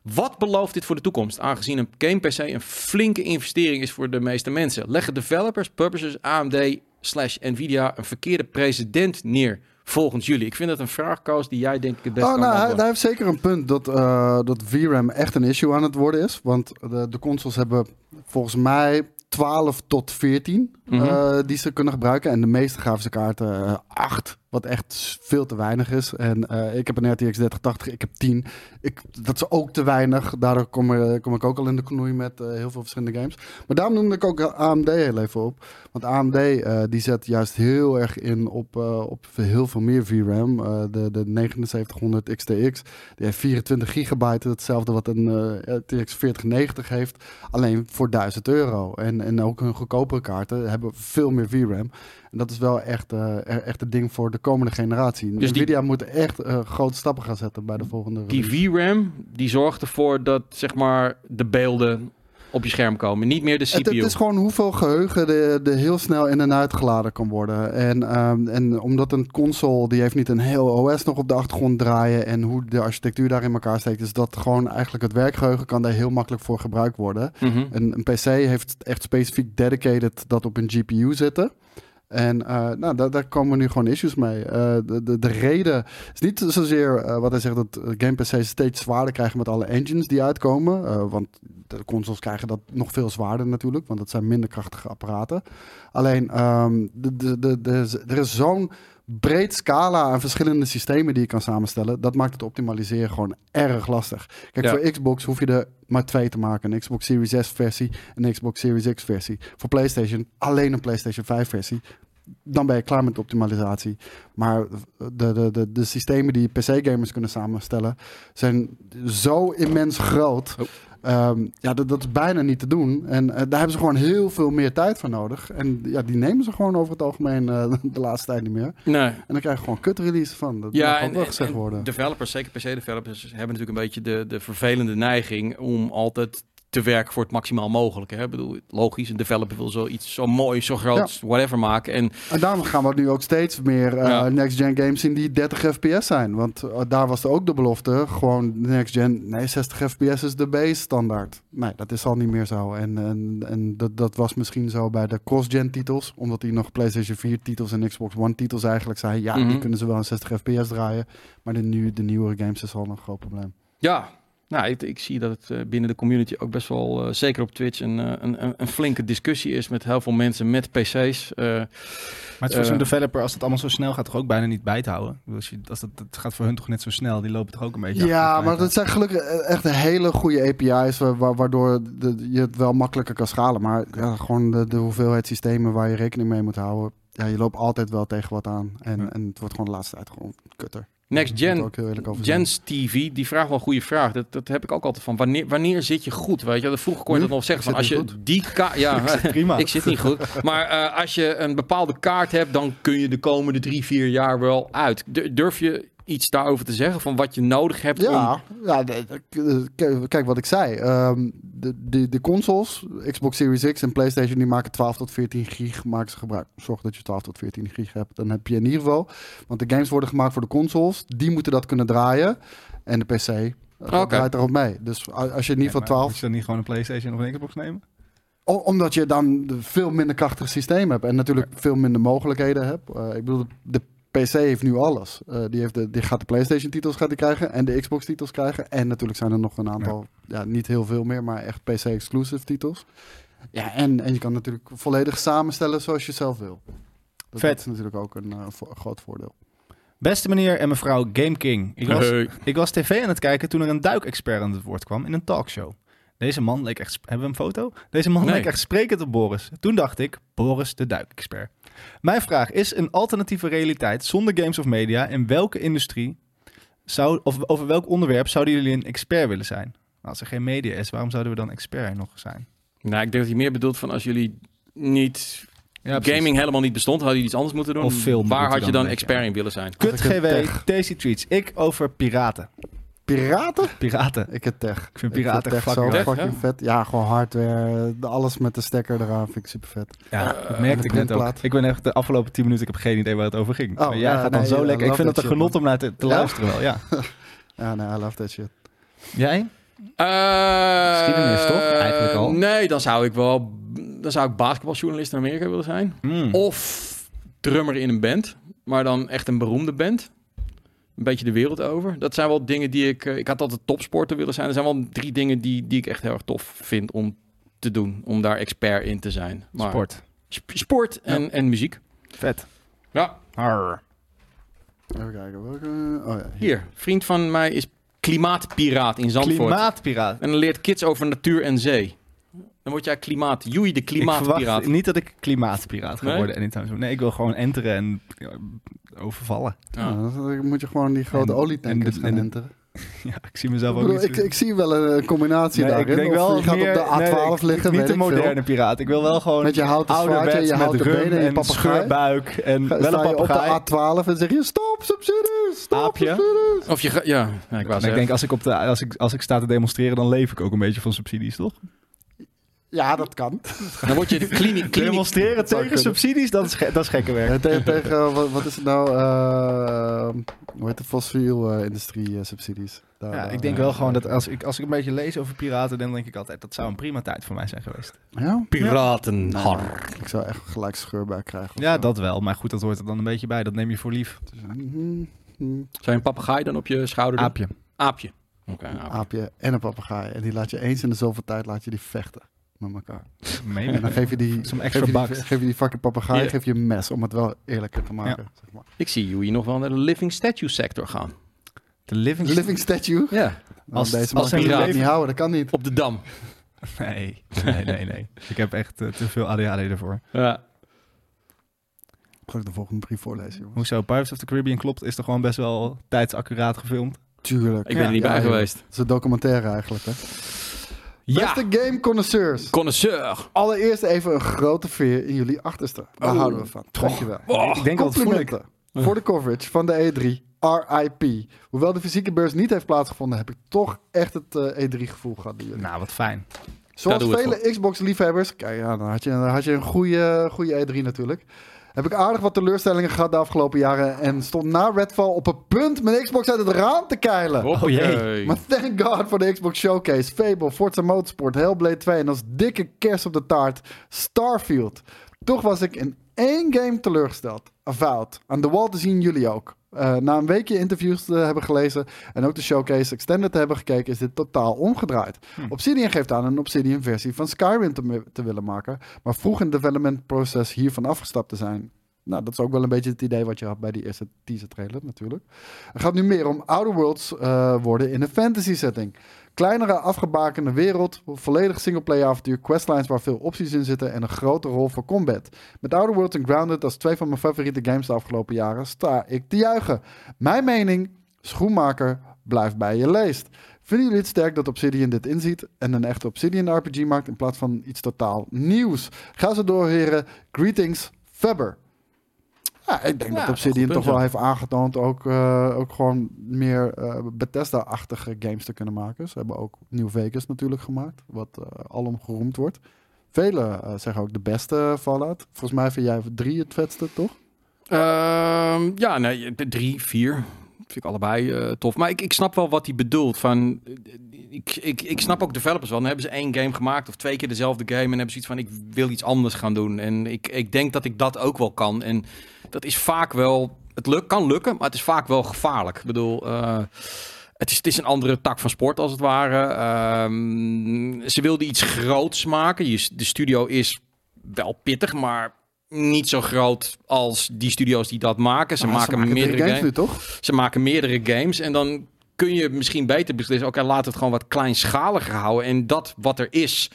Wat belooft dit voor de toekomst? Aangezien een game per se een flinke investering is voor de meeste mensen. Leggen developers, publishers, AMD slash Nvidia een verkeerde precedent neer volgens jullie? Ik vind dat een vraag, Koos, die jij denk ik het best Oh, kan nou, hij heeft zeker een punt dat, eh, dat VRAM echt een issue aan het worden is. Want de, de consoles hebben volgens mij 12 tot 14 Mhm. eh, die ze kunnen gebruiken. En de meeste grafische kaarten eh 8, wat echt veel te weinig is. En eh, ik heb een RTX 3080, ik heb 10. Ik, dat is ook te weinig. Daardoor kom, kom ik ook al in de knoei met eh, heel veel verschillende games. Maar daarom noemde ik ook AMD heel even op. Want AMD eh, die zet juist heel erg in op, eh, op heel veel meer VRAM. Eh, de, de 7900 XTX, die heeft 24 gigabyte. Hetzelfde wat een eh, RTX 4090 heeft. Alleen voor 1000 euro. En, en ook hun goedkopere kaarten hebben veel meer VRAM. En dat is wel echt, eh, e- echt het ding voor de komende generatie. Dus die- Nvidia moet echt eh, grote stappen gaan zetten bij de volgende Die release. VRAM, die zorgt ervoor dat zeg maar de beelden op je scherm komen. Niet meer de CPU. het is gewoon hoeveel geheugen er heel snel in en uit geladen kan worden. En, ehm, en omdat een console, die heeft niet een heel OS nog op de achtergrond draaien. En hoe de architectuur daar in elkaar steekt. is dat gewoon eigenlijk het werkgeheugen kan daar heel makkelijk voor gebruikt worden. Mhm. Een, een PC heeft echt specifiek dedicated dat op een GPU zitten. En eh, nou, daar, daar komen nu gewoon issues mee. Eh, de, de, de reden is niet zozeer eh, wat hij zegt dat game steeds zwaarder krijgen met alle engines die uitkomen. Want de consoles krijgen dat nog veel zwaarder natuurlijk, want dat zijn minder krachtige apparaten. Alleen, de, de- er is zo'n breed scala aan verschillende systemen die je kan samenstellen. Dat maakt het optimaliseren gewoon erg lastig. Kijk, Ja. voor Xbox hoef je er maar twee te maken. Een Xbox Series S versie en een Xbox Series X versie. Voor PlayStation alleen een PlayStation 5 versie. Dan ben je klaar met de optimalisatie. Maar de, de, de, de systemen die PC-gamers kunnen samenstellen zijn zo immens groot. Oh. Ehm, ja, dat, dat is bijna niet te doen. En eh, daar hebben ze gewoon heel veel meer tijd voor nodig. En ja, die nemen ze gewoon over het algemeen eh, de laatste tijd niet meer. Nee. En dan krijg je gewoon kut release van. Dat Ja, en, wel gezegd en worden. developers, zeker PC-developers, hebben natuurlijk een beetje de, de vervelende neiging om altijd te werken voor het maximaal mogelijke. Hè? Ik bedoel, logisch, een developer wil zoiets zo mooi, zo groot, whatever maken. En En daarom gaan we nu ook steeds meer eh, Ja. next-gen games zien die 30 fps zijn. Want eh, daar was er ook de belofte. Gewoon next-gen, nee, 60 fps is de base standaard. Nee, dat is al niet meer zo. En, en, en dat, dat was misschien zo bij de cross-gen titels. Omdat die nog PlayStation 4 titels en Xbox One titels eigenlijk zijn. Ja, Mhm. die kunnen ze wel in 60 fps draaien. Maar de, nu, de nieuwere games is al een groot probleem. ja, Nou, ik, ik zie dat het eh, binnen de community ook best wel, eh, zeker op Twitch, een, eh, een, een, een flinke discussie is met heel veel mensen met PC's. Eh, Maar het is voor zo'n developer, als het allemaal zo snel gaat, toch ook bijna niet bij te houden. Als je, als dat, het gaat voor hun toch net zo snel, die lopen toch ook een beetje Ja, maar dat zijn gelukkig echt hele goede API's, wa- wa- waardoor de- je het wel makkelijker kan schalen. Maar ja, gewoon de, de hoeveelheid systemen waar je rekening mee moet houden. Ja, je loopt altijd wel tegen wat aan. En, Ja. en het wordt gewoon de laatste tijd gewoon kutter. Next ik Gen. Gens TV, die vraagt wel een goede vraag. Dat, dat heb ik ook altijd van. Wanneer, wanneer zit je goed? Weet je, dat vroeger kon je Nu? dat nog zeggen. Ik Van, als je die kaart. Ja, Prima. ik zit niet goed. Maar eh, als je een bepaalde kaart hebt, dan kun je de komende drie, vier jaar wel uit. Durf je iets daarover te zeggen? Van wat je nodig hebt om. Ja, ja de- de- k- kijk wat ik zei. Ehm, de, de, de consoles, Xbox Series X en PlayStation, die maken 12 tot 14 gig maken ze gebruik. Zorg dat je 12 tot 14 gig hebt. Dan heb je in ieder geval, want de games worden gemaakt voor de consoles, die moeten dat kunnen draaien. En de PC eh, Oké. draait erop mee. Dus als je in ieder geval 12 Moet je dan niet gewoon een PlayStation of een Xbox nemen? Omdat je dan de veel minder krachtig systeem hebt. En natuurlijk veel minder mogelijkheden hebt. Eh, ik bedoel, de PC heeft nu alles. Eh, die, heeft de, die gaat de PlayStation titels gaat die krijgen. En de Xbox titels krijgen. En natuurlijk zijn er nog een aantal, ja. niet heel veel meer, maar echt PC-exclusive titels. Ja, en, en je kan natuurlijk volledig samenstellen zoals je zelf wil. Dat, Vet. is natuurlijk ook een, eh, vo- groot voordeel. Beste meneer en mevrouw Game King. Ik was, Hey. ik was tv aan het kijken toen er een duikexpert aan het woord kwam in een talkshow. Deze man leek echt... Hebben we een foto? Deze man Nee. leek echt sprekend op Boris. Toen dacht ik, Boris de duikexpert. Mijn vraag is een alternatieve realiteit zonder games of media. In welke industrie zou, of over welk onderwerp zouden jullie een expert willen zijn? Als er geen media is, waarom zouden we dan expert nog zijn? Nou, ik denk dat hij meer bedoelt van als jullie niet. Ja, gaming helemaal niet bestond, hadden jullie iets anders moeten doen. Of film Waar had je dan expert in willen zijn? Kut GW. Tasty Treats. Ik over piraten. Piraten? Piraten. Ik het tech. Ik vind Ik piraten tech zo fucking vet. fucking Ja. vet. Ja, gewoon hardware. Alles met de stekker eraan vind ik super vet. Ja, dat Eh, merkte ik net ook. Ik ben echt de afgelopen 10 minuten, ik heb geen idee waar het over ging. Oh, maar jij ja, gaat dan nee, zo lekker. Ik vind het een shit, genot om naar te, te Ja? luisteren wel, ja. Ja, nee, I love that shit. Jij? Eh, Geschiedenis, toch? Eigenlijk al. Nee, dan zou ik wel. Dan zou ik basketbaljournalist in Amerika willen zijn. Mm. Of drummer in een band. Maar dan echt een beroemde band. Een beetje de wereld over. Dat zijn wel dingen die ik... eh, Ik had altijd topsporter willen zijn. Er zijn wel drie dingen die, die ik echt heel erg tof vind om te doen. Om daar expert in te zijn. Maar Sport. sp- sport en, en muziek. Vet. Ja, Arr. Even kijken. Welke... Oh ja, hier. hier. Vriend van mij is klimaatpiraat in Zandvoort. Klimaatpiraat. En dan leert kids over natuur en zee. Dan word jij klimaat... Joei, de klimaatpiraat. niet dat ik klimaatpiraat ga Nee? worden anytime soon. Nee, ik wil gewoon enteren en overvallen. Ja. Ja, dan moet je gewoon die grote olietankers gaan en enteren. Ja, ik zie mezelf Ik, ook niet ik, ik zie wel een combinatie Nee, daarin. ik denk wel je gaat meer, op de nee, A12 ik- liggen, Niet weet de ik veel. moderne piraat. Ik wil wel gewoon Met je houten zwaardje je met houten benen en en scheurbuik en Ga- wel een je op de A12 en zeg je stop subsidies, stop Aapje. subsidies. Of je... Ja, ja ik ik denk als ik, op de, als, ik, als ik sta te demonstreren, dan leef ik ook een beetje van subsidies, toch? Ja, dat kan. Dan word je kliniek... kliniek Demonstreren tegen kunnen. subsidies, dat is, ge- dat is gekke werk. Ja, tegen, tegen eh, wat, wat is het nou? eh, hoe heet de fossiel-industrie subsidies? Daar, Ja, eh, ik denk wel gewoon dat als ik, als ik een beetje lees over piraten, dan denk ik altijd dat zou een prima tijd voor mij zijn geweest. Ja? Piraten. Ik zou echt gelijk scheurbuik krijgen. Ja, zo. dat wel. Maar goed, dat hoort er dan een beetje bij. Dat neem je voor lief. Dus, mhm, mhm. Zou je een papegaai dan op je schouder doen? Aapje. Aapje. Oké, aapje. aapje en een papegaai. En die laat je eens in de zoveel tijd laat je die vechten met elkaar. En dan geef je die, Zo'n geef extra je die, bucks. geef je die fucking papegaai geef je een mes om het wel eerlijker te maken. Zeg maar. Ik zie jullie nog wel naar de living statue sector gaan. De living... Living statue. Ja. Nou, Als- deze man kan je dat piraat. niet houden, dat kan niet. Op de dam. Nee, nee, nee, nee. Ik heb echt eh, te veel ADHD ervoor. Ja. Ik de volgende brief voorlezen? Hoezo? Pirates of the Caribbean klopt, is toch gewoon best wel tijdsaccuraat gefilmd? Tuurlijk. Ik ben er niet bij geweest. Het is een documentaire eigenlijk, hè? Ja. Beste game connoisseurs. Connoisseur. Allereerst even een grote veer in jullie achterste. Daar Oh. houden we van. Dankjewel. Oh. ik denk altijd voel ik... Voor de coverage van de E3. RIP. Hoewel de fysieke beurs niet heeft plaatsgevonden, heb ik toch echt het eh, E3-gevoel gehad. bij jullie. Nou, wat fijn. Zoals vele Xbox-liefhebbers, kijk, ja, dan had je, dan had je een goede, goede E3 natuurlijk. Heb ik aardig wat teleurstellingen gehad de afgelopen jaren en stond na Redfall op een punt mijn Xbox uit het raam te keilen. Hoppakee. jee. Maar thank God voor de Xbox Showcase, Fable, Forza Motorsport, Hellblade 2 en als dikke kerst op de taart Starfield. Toch was ik in één game teleurgesteld. Avowed. Aan de wall te zien jullie ook. Eh, na een weekje interviews te hebben gelezen en ook de showcase extended te hebben gekeken, is dit totaal omgedraaid. Hm. Obsidian geeft aan een Obsidian versie van Skyrim te, te willen maken, maar vroeg in het development proces hiervan afgestapt te zijn. Nou, dat is ook wel een beetje het idee wat je had bij die eerste teaser trailer natuurlijk. Het gaat nu meer om Outer Worlds eh, worden in een fantasy setting. Kleinere, afgebakende wereld, volledig singleplayer avontuur, questlines waar veel opties in zitten en een grote rol voor combat. Met Outer Worlds en Grounded als twee van mijn favoriete games de afgelopen jaren sta ik te juichen. Mijn mening, schoenmaker, blijf bij je leest. Vinden jullie het sterk dat Obsidian dit inziet en een echte Obsidian RPG maakt in plaats van iets totaal nieuws? Ga zo door, heren. Greetings, Febber. Ja, ik denk Ja, dat Obsidian toch wel ja. heeft aangetoond ook, eh, ook gewoon meer eh, Bethesda-achtige games te kunnen maken. Ze hebben ook New Vegas natuurlijk gemaakt, wat eh, alom geroemd wordt. Velen eh, zeggen ook de beste Fallout. Volgens mij vind jij drie het vetste, toch? Ehm, ja, nee, drie, vier. Vind ik allebei tof. Maar ik, ik snap wel wat hij bedoelt. Van, ik, ik, ik snap ook developers wel. Dan hebben ze één game gemaakt of twee keer dezelfde game. En hebben ze iets van, ik wil iets anders gaan doen. En ik, ik denk dat ik dat ook wel kan. En dat is vaak wel... Het luk, kan lukken, maar het is vaak wel gevaarlijk. Ik bedoel... eh, het is, het is een andere tak van sport, als het ware. Ehm, ze wilden iets groots maken. Je, de studio is wel pittig, maar niet zo groot als die studio's die dat maken. Ze Nou, maken meerdere games games. nu, toch? Ze maken meerdere games en dan kun je misschien beter beslissen. Oké, laat het gewoon wat kleinschaliger houden en dat wat er is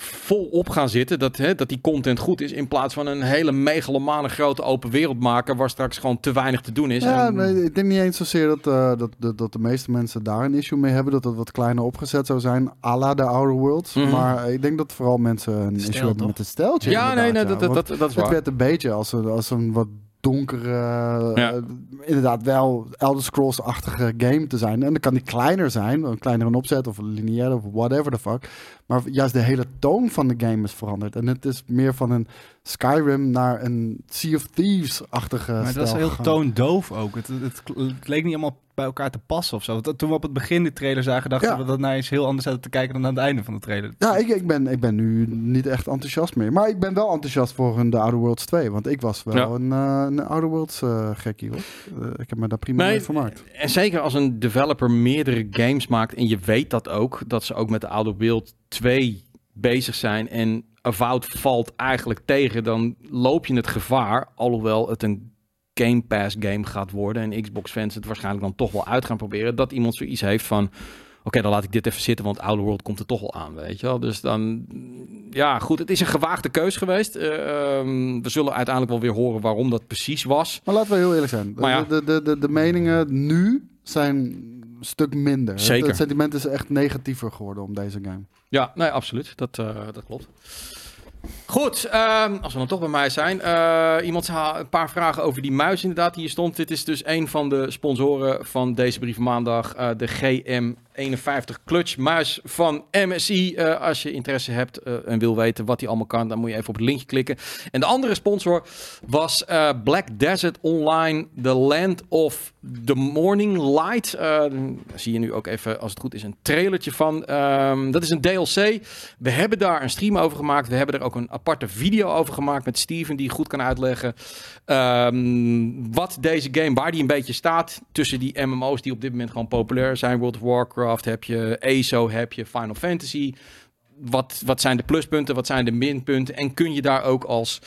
volop gaan zitten. Dat, hè, dat die content goed is. In plaats van een hele megalomane grote open wereld maken waar straks gewoon te weinig te doen is. Ja, En- nee, ik denk niet eens zozeer dat, eh, dat, dat, dat de meeste mensen daar een issue mee hebben. Dat het wat kleiner opgezet zou zijn, à la de Outer Worlds. Mhm. Maar ik denk dat vooral mensen een issue hebben toch? met het steltje. ja, nee, nee, dat, dat, dat, dat is Het werd een beetje als een, als een wat donkere, Ja. eh, inderdaad wel Elder Scrolls-achtige game te zijn. En dan kan die kleiner zijn, een kleiner in opzet of lineair of whatever the fuck. Maar juist de hele toon van de game is veranderd. En het is meer van een Skyrim naar een Sea of Thieves-achtige Maar het stijl was heel gegaan. toondoof ook. Het, het, het leek niet allemaal bij elkaar te passen of zo. Toen we op het begin de trailer zagen, dachten Ja. we dat nou eens heel anders zaten te kijken dan aan het einde van de trailer. Ja, ik, ik, ben, ik ben nu niet echt enthousiast meer. Maar ik ben wel enthousiast voor een de Outer Worlds 2. Want ik was wel Ja. een, eh, een Outer Worlds eh, gekkie hoor. Eh, ik heb me daar prima Nee, mee vermaakt. En zeker als een developer meerdere games maakt en je weet dat ook, dat ze ook met de Outer World 2 bezig zijn en Avowed valt eigenlijk tegen, dan loop je het gevaar, alhoewel het een Game Pass game gaat worden en Xbox fans het waarschijnlijk dan toch wel uit gaan proberen, dat iemand zoiets heeft van, oké, dan laat ik dit even zitten, want Outer World komt er toch wel aan, weet je wel. Dus dan, ja goed, het is een gewaagde keus geweest. Eh, ehm, we zullen uiteindelijk wel weer horen waarom dat precies was. Maar laten we heel eerlijk zijn. Ja. de, de, de, de meningen nu zijn een stuk minder. Het- Zeker. Het, sentiment is echt negatiever geworden om deze game. Ja, nee, absoluut. Dat, eh, dat klopt. Goed, ehm, als we dan toch bij mij zijn. eh, iemand een paar vragen over die muis inderdaad die hier stond. Dit is dus een van de sponsoren van deze brief maandag. eh, de GM51 Clutch muis van MSI. Eh, als je interesse hebt eh, en wil weten wat die allemaal kan, dan moet je even op het linkje klikken. En de andere sponsor was eh, Black Desert Online, The Land of the Morning Light. Daar zie je nu ook even, als het goed is, een trailertje van. Ehm, dat is een DLC. We hebben daar een stream over gemaakt. We hebben er ook een aparte video over gemaakt met Steven, die goed kan uitleggen ehm, wat deze game, waar die een beetje staat tussen die MMO's die op dit moment gewoon populair zijn. World of Warcraft heb je, ESO heb je, Final Fantasy. Wat, wat zijn de pluspunten, wat zijn de minpunten? En kun je daar ook als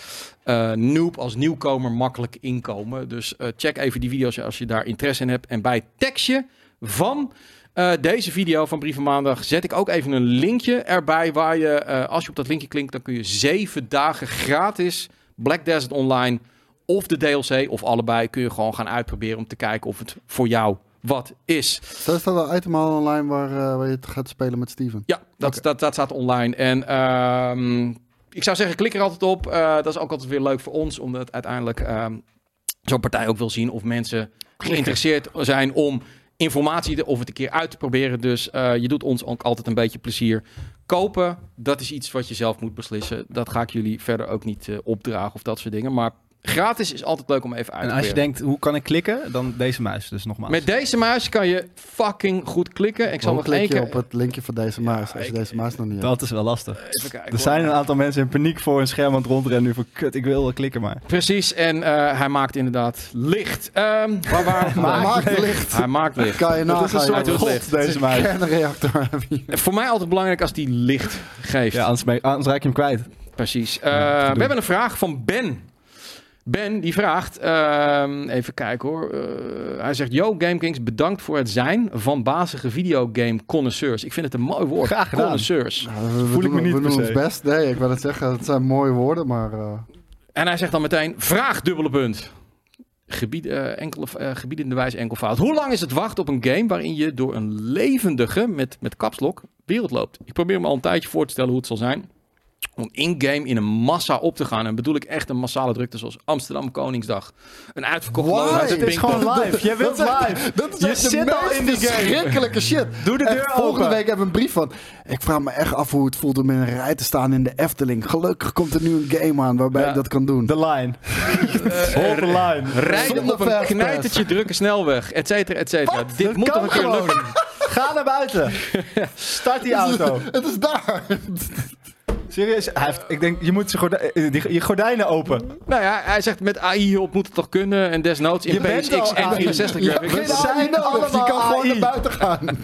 eh, noob, als nieuwkomer makkelijk inkomen? Dus eh, check even die video's als je daar interesse in hebt. En bij het tekstje van eh, deze video van Brieven Maandag zet ik ook even een linkje erbij. Waar je, als je op dat linkje klinkt, dan kun je zeven dagen gratis Black Desert Online of de DLC of allebei kun je gewoon gaan uitproberen om te kijken of het voor jou wat is. Zo staat een item al online waar, eh, waar je het gaat spelen met Steven. Ja, dat, dat, dat staat online. En ehm, ik zou zeggen, klik er altijd op. Eh, dat is ook altijd weer leuk voor ons, omdat uiteindelijk ehm, zo'n partij ook wil zien of mensen geïnteresseerd zijn om informatie of het een keer uit te proberen. Dus eh, je doet ons ook altijd een beetje plezier. Kopen, dat is iets wat je zelf moet beslissen. Dat ga ik jullie verder ook niet eh, opdragen of dat soort dingen. Maar Gratis is altijd leuk om even uit En te als je denkt, hoe kan ik klikken? Dan deze muis dus nogmaals. Met deze muis kan je fucking goed klikken. Ik zal Hoe nog één keer... op het linkje van deze muis, als je ik- deze muis nog niet hebt? Dat is wel lastig. Even kijken, Er hoor. zijn een aantal mensen in paniek voor een scherm aan het rondrennen. Nu van, kut, ik wil wel klikken maar. Precies, en eh, hij maakt inderdaad licht. Ehm waar vandaag? maakt licht. Hij maakt licht. Kan je Dat is een soort licht. deze muis. kernreactor heb je. Voor mij altijd belangrijk als die licht geeft. Ja, anders, ben- anders raak je hem kwijt. Precies. Eh, we hebben een vraag van Ben. Ben die vraagt, ehm, even kijken hoor. Eh, hij zegt: Yo, GameKings, bedankt voor het zijn van bazige videogame connoisseurs. Ik vind het een mooi woord. Graag gedaan. Connoisseurs. Nou, we, we Voel ik doen, me niet we doen ons best. Nee, ik wil het zeggen. Het zijn mooie woorden, maar... eh, En hij zegt dan meteen: Vraag dubbele punt. Gebied, eh, enkele, eh, gebiedende wijze enkelvoud. Hoe lang is het wachten op een game waarin je door een levendige, met, met kapslok, wereld loopt? Ik probeer me al een tijdje voor te stellen hoe het zal zijn. Om in-game in een massa op te gaan. En bedoel ik echt een massale drukte zoals Amsterdam Koningsdag. Een uitverkocht Why? Lowlands Het is gewoon live. Jij wilt Dat is echt- live. Dat is Je echt zit al in die game. verschrikkelijke shit. Doe de volgende open. week hebben we een brief van... Ik vraag me echt af hoe het voelt om in een rij te staan in de Efteling. Gelukkig komt er nu een game aan waarbij Ja. ik dat kan doen. De line. Hold the line. Rijden Zonder op een knijtertje drukke snelweg, et cetera, et cetera. Dit Dat moet toch een keer gewoon. lukken. Ga naar buiten. Start die auto. Het is daar. Serieus, hij heeft, ik denk, je moet eh, die- je gordijnen open. Nou ja, hij zegt met AI-hulp moet het toch kunnen. En desnoods in Je bent PSX al en AI. 64 Je hebt graphics. geen zijn AI nodig. Je allemaal kan gewoon AI. naar buiten gaan.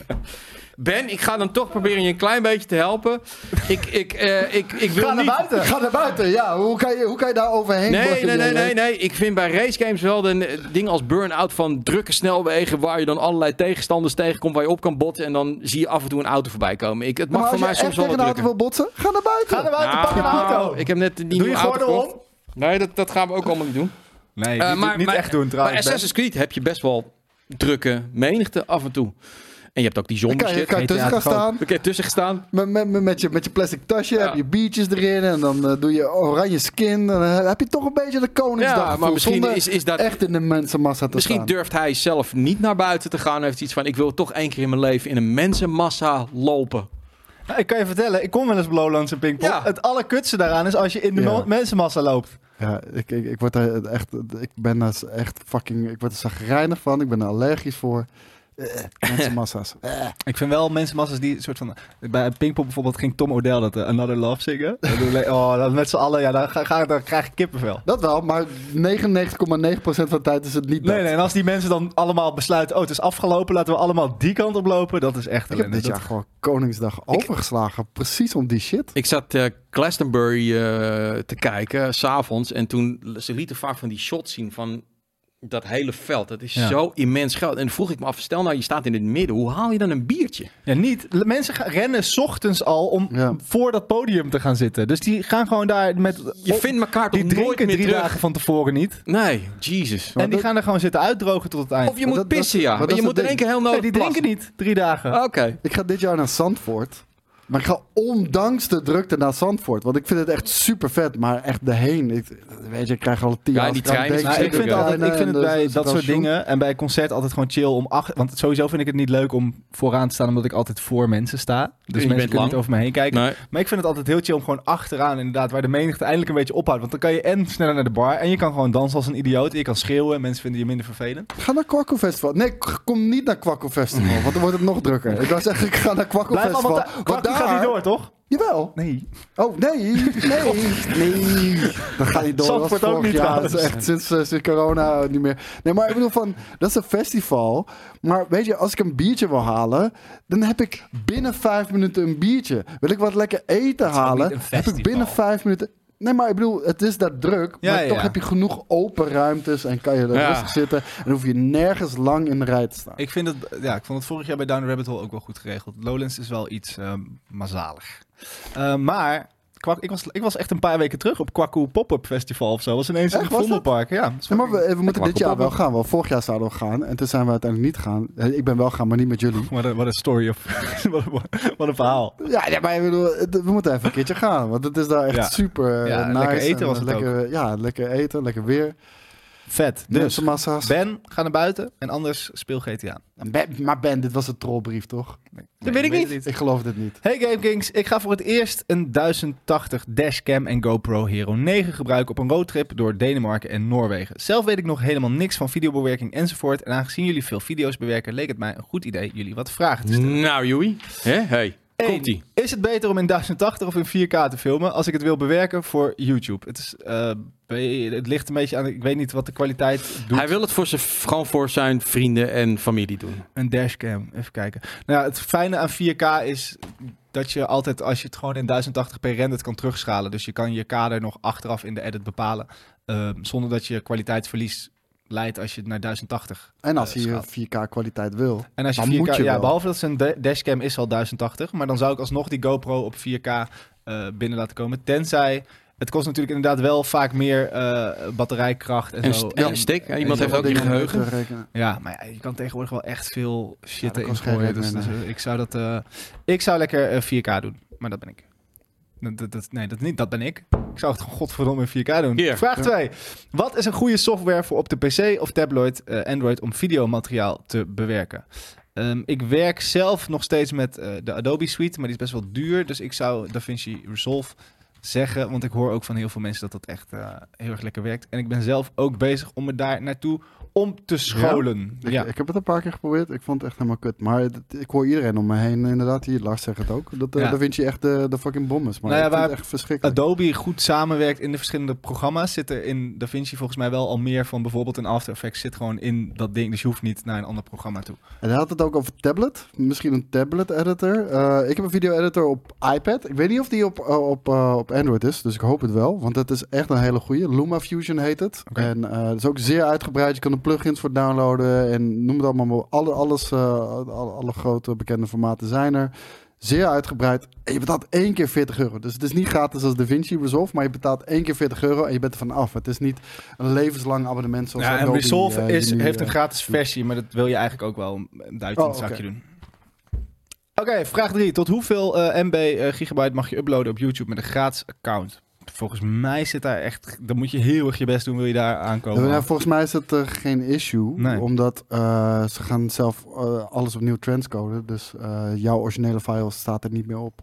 Ben, ik ga dan toch proberen je een klein beetje te helpen. Ik, ik, eh, ik, ik wil Ga naar niet... buiten. Ga naar buiten. Ja, hoe kan je, hoe kan je daar overheen? Nee, nee, nee, nee, nee. Ik vind bij racegames wel de eh, dingen als burn-out van drukke snelwegen... waar je dan allerlei tegenstanders tegenkomt waar je op kan botten... en dan zie je af en toe een auto voorbij komen. Ik, het mag Maar voor mij je soms wel tegen wat een auto wil botsen, ga naar buiten. Ga naar buiten, pak een Nou, auto. Ik heb net die Doe nieuwe je auto gordel gekocht. om? Nee, dat, dat gaan we ook allemaal niet doen. Nee, Eh, niet, maar- niet maar- echt doen Bij trouwens. Assassin's Creed heb je best wel drukke menigte af en toe. En je hebt ook die Dan kan je, kan tussen gaan staan. Oké, tussen gestaan. Met, met, met, met je, met je plastic tasje Ja. heb je biertjes erin. En dan eh, doe je oranje skin. Dan eh, heb je toch een beetje de Koningsdag. Ja, maar misschien zonder is, is dat... echt in de mensenmassa te Misschien staan. durft hij zelf niet naar buiten te gaan. Hij heeft iets van, ik wil toch één keer in mijn leven in een mensenmassa lopen. Nou, ik kan je vertellen, ik kom wel eens op Lowlands en Pinkpop. Ja. Het allerkutste daaraan is als je in de Ja. mensenmassa loopt. Ja, ik, ik, ik, word er echt, ik ben er echt fucking... Ik word er zagrijnig van. Ik ben er allergisch voor. Eh, mensenmassa's. Eh. Ik vind wel mensenmassa's die soort van... Bij Pinkpop bijvoorbeeld ging Tom O'Dell dat eh, Another Love zingen. Oh, dat met z'n allen, ja, dan, ga, ga, dan krijg ik kippenvel. Dat wel, maar 99,9% van de tijd is het niet dat. Nee, nee, en als die mensen dan allemaal besluiten, oh, het is afgelopen, laten we allemaal die kant op lopen, dat is echt Ik heb ellende. dit Dat- jaar gewoon Koningsdag overgeslagen. Precies om die shit. Ik zat eh Glastonbury eh, te kijken, s s'avonds. En toen, ze lieten vaak van die shots zien van dat hele veld. Dat is Ja. zo immens groot. En dan vroeg ik me af, stel nou je staat in het midden. Hoe haal je dan een biertje? Ja, niet. Mensen gaan rennen 's ochtends al om Ja. voor dat podium te gaan zitten. Dus die gaan gewoon daar met... Je op- vindt elkaar toch die nooit drinken meer drie terug? dagen van tevoren niet. Nee, Jesus. Maar en die dat- gaan er gewoon zitten uitdrogen tot het eind. Of je moet dat- dat- pissen, ja. maar je moet er keer heel nee, nodig die drinken niet drie dagen. Oké. Ik ga dit jaar naar Zandvoort. Maar ik ga ondanks de drukte naar Zandvoort. Want ik vind het echt super vet. Maar echt de heen. Ik, weet je, ik krijg al tien Ja, jaar die trein is denk, Nou, ik vind, altijd, ik vind het bij dat soort dingen. en bij concert altijd gewoon chill om acht. Want sowieso vind ik het niet leuk om vooraan te staan, omdat ik altijd voor mensen sta. Dus Je mensen kunnen lang. niet over me heen kijken. Nee. Maar ik vind het altijd heel chill om gewoon achteraan, inderdaad, waar de menigte eindelijk een beetje ophoudt. Want dan kan je en sneller naar de bar en je kan gewoon dansen als een idioot. En je kan schreeuwen en mensen vinden je minder vervelend. Ga naar Kwakko Festival. Nee, ik kom niet naar Kwakko Festival. Want dan wordt het nog drukker. Ik wou zeggen, ik ga naar Kwakko Blijf Festival. Kwakkie gaat niet door, toch? Jawel. Nee. Oh, nee. Nee. Nee. Dat gaat niet door. Zandvoort ook niet jaar. Dat is echt sinds, eh, sinds corona niet meer. Nee, maar ik bedoel van, dat is een festival. Maar weet je, als ik een biertje wil halen, dan heb ik binnen vijf minuten een biertje. Wil ik wat lekker eten halen, heb ik binnen vijf minuten... Nee, maar ik bedoel, het is daar druk. Ja, maar ja, toch heb je genoeg open ruimtes en kan je er Ja. rustig zitten. En hoef je nergens lang in de rij te staan. Ik vind het, ja, ik vond het vorig jaar bij Down Rabbit Hole ook wel goed geregeld. Lowlands is wel iets mazalig. Eh, maar Kwak, ik, was, ik was echt een paar weken terug op Kwaku Pop-Up Festival of zo. was ineens in Echt, het was dat? Vondelpark. Ja, maar we, we moeten dit jaar wel gaan. Want vorig jaar zouden we gaan. En toen zijn we uiteindelijk niet gaan. Eh, Ik ben wel gaan, maar niet met jullie. Wat een, wat een story of wat, een- een verhaal. Ja, ja, maar ik bedoel, het- we moeten even een keertje gaan. Want het is daar echt Ja. super eh, Ja, nice. lekker eten en, was eh, het lekker, Ja, lekker eten, lekker weer. Vet. Dus, Mensenmassa's. Ben, ga naar buiten en anders speel GTA. Ben- maar Ben, dit was een trollbrief, toch? Nee, weet ik het niet. Ik geloof dit niet. Hey GameKings, ik ga voor het eerst een 1080 dashcam en GoPro Hero 9 gebruiken op een roadtrip door Denemarken en Noorwegen. Zelf weet ik nog helemaal niks van videobewerking enzovoort. En aangezien jullie veel video's bewerken, leek het mij een goed idee jullie wat vragen te stellen. Nou, Joey. Hè? Hey, Eén. Is het beter om in 1080 of in 4K te filmen als ik het wil bewerken voor YouTube? Het, is, eh, het ligt een beetje aan, ik weet niet wat de kwaliteit doet. Hij wil het voor zijn, gewoon voor zijn vrienden en familie doen. Een dashcam, even kijken. Nou, ja, het fijne aan 4K is dat je altijd, als je het gewoon in 1080p rendert, kan terugschalen. Dus je kan je kader nog achteraf in de edit bepalen, ehm, zonder dat je kwaliteitsverlies leidt als je het naar 1080 En als eh, je schaalt. 4K kwaliteit wil. En als je Dan 4K, moet je ja, wel. behalve dat zijn da- dashcam is al 1080, maar dan zou ik alsnog die GoPro op 4K eh, binnen laten komen. Tenzij, het kost natuurlijk inderdaad wel vaak meer eh, batterijkracht en, En, zo. en stick. Iemand heeft ook je geheugen. ja, maar ja, je kan tegenwoordig wel echt veel shit kost geen gooien. Dus, dus, ik zou dat, eh, ik zou lekker eh, 4K doen, maar dat ben ik. Dat, dat, dat- nee, dat niet. Dat ben ik. Ik zou het gewoon godverdomme in 4K doen. Hier. Vraag Ja. 2. Wat is een goede software voor op de PC of tablet eh, Android om videomateriaal te bewerken? Ehm, ik werk zelf nog steeds met eh, de Adobe Suite, maar die is best wel duur. Dus ik zou DaVinci Resolve zeggen, want ik hoor ook van heel veel mensen dat dat echt eh, heel erg lekker werkt. En ik ben zelf ook bezig om me daar naartoe om te scholen. Ik, Ja, ik heb het een paar keer geprobeerd. Ik vond het echt helemaal kut. Maar het- ik hoor iedereen om me heen inderdaad. Hier, Lars zegt het ook. Dat uh, Ja. Da Vinci echt de, de fucking bom is. Maar Nou ja, vind waar echt verschrikkelijk. Adobe goed samenwerkt in de verschillende programma's, zit er in DaVinci volgens mij wel al meer van bijvoorbeeld een After Effects zit gewoon in dat ding. Dus je hoeft niet naar een ander programma toe. En hij had het ook over tablet. Misschien een tablet editor. Eh, ik heb een video editor op iPad. Ik weet niet of die op, eh, op, eh, op Android is. Dus ik hoop het wel. Want het is echt een hele goede. LumaFusion heet het. En eh, het is ook zeer uitgebreid. Je kan er plugins voor downloaden. En noem het allemaal maar. Alle, alles, eh, alle, alle grote bekende formaten zijn er. Zeer uitgebreid. En je betaalt één keer 40 euro. Dus het is niet gratis als DaVinci Resolve. Maar je betaalt één keer 40 euro en je bent er van af. Het is niet een levenslang abonnement zoals Ja, en Adobe, Resolve eh, is, nu, heeft een eh, gratis versie, maar dat wil je eigenlijk ook wel een duit in Oh, het zakje doen. Oké, vraag 3. Tot hoeveel MB gigabyte mag je uploaden op YouTube met een gratis account? Volgens mij zit daar echt... Dan moet je heel erg je best doen, wil je daar aankomen. Ja, nou, volgens mij is het eh, geen issue, Nee. omdat eh, ze gaan zelf eh, alles opnieuw transcoden. Dus eh, jouw originele file staat er niet meer op.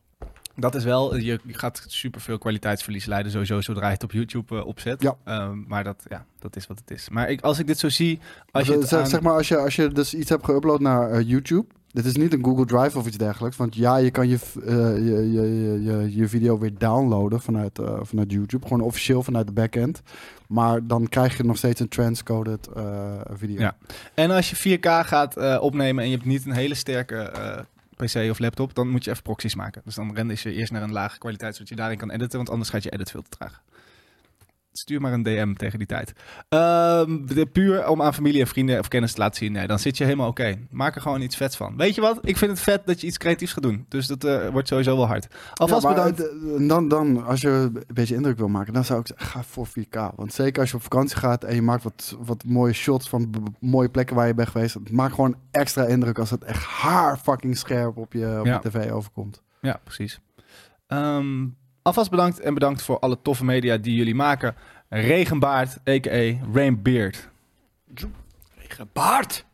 Dat is wel, je, gaat superveel kwaliteitsverlies leiden sowieso zodra je het op YouTube opzet. Ja. Ehm, maar dat, ja, dat is wat het is. Maar ik, als ik dit zo zie, als je Dus, zeg, aan- zeg maar, als je, als je dus iets hebt geüpload naar YouTube. Dit is niet een Google Drive of iets dergelijks. Want ja, je kan je, eh, je, je, je, je, video weer downloaden vanuit, eh, vanuit YouTube. Gewoon officieel vanuit de backend. Maar dan krijg je nog steeds een transcoded eh, video. Ja. En als je 4K gaat opnemen en je hebt niet een hele sterke PC of laptop, dan moet je even proxies maken. Dus dan rende je eerst naar een lage kwaliteit, zodat je daarin kan editen, want anders gaat je edit veel te traag. Stuur maar een DM tegen die tijd. Ehm, puur om aan familie en vrienden of kennis te laten zien, nee, dan zit je helemaal oké. Maak er gewoon iets vets van. Weet je wat? Ik vind het vet dat je iets creatiefs gaat doen. Dus dat eh, wordt sowieso wel hard. Alvast Ja, bedankt. eh, dan, dan, als je een beetje indruk wil maken, dan zou ik zeggen, ga voor 4K. Want zeker als je op vakantie gaat en je maakt wat, wat mooie shots van mooie plekken waar je bent geweest. Het maakt gewoon extra indruk als het echt haar fucking scherp op je, op Ja. je tv overkomt. Ja, precies. Ehm, alvast bedankt en bedankt voor alle toffe media die jullie maken. Regenbaard, a.k.a. Rainbeard. Gebaard.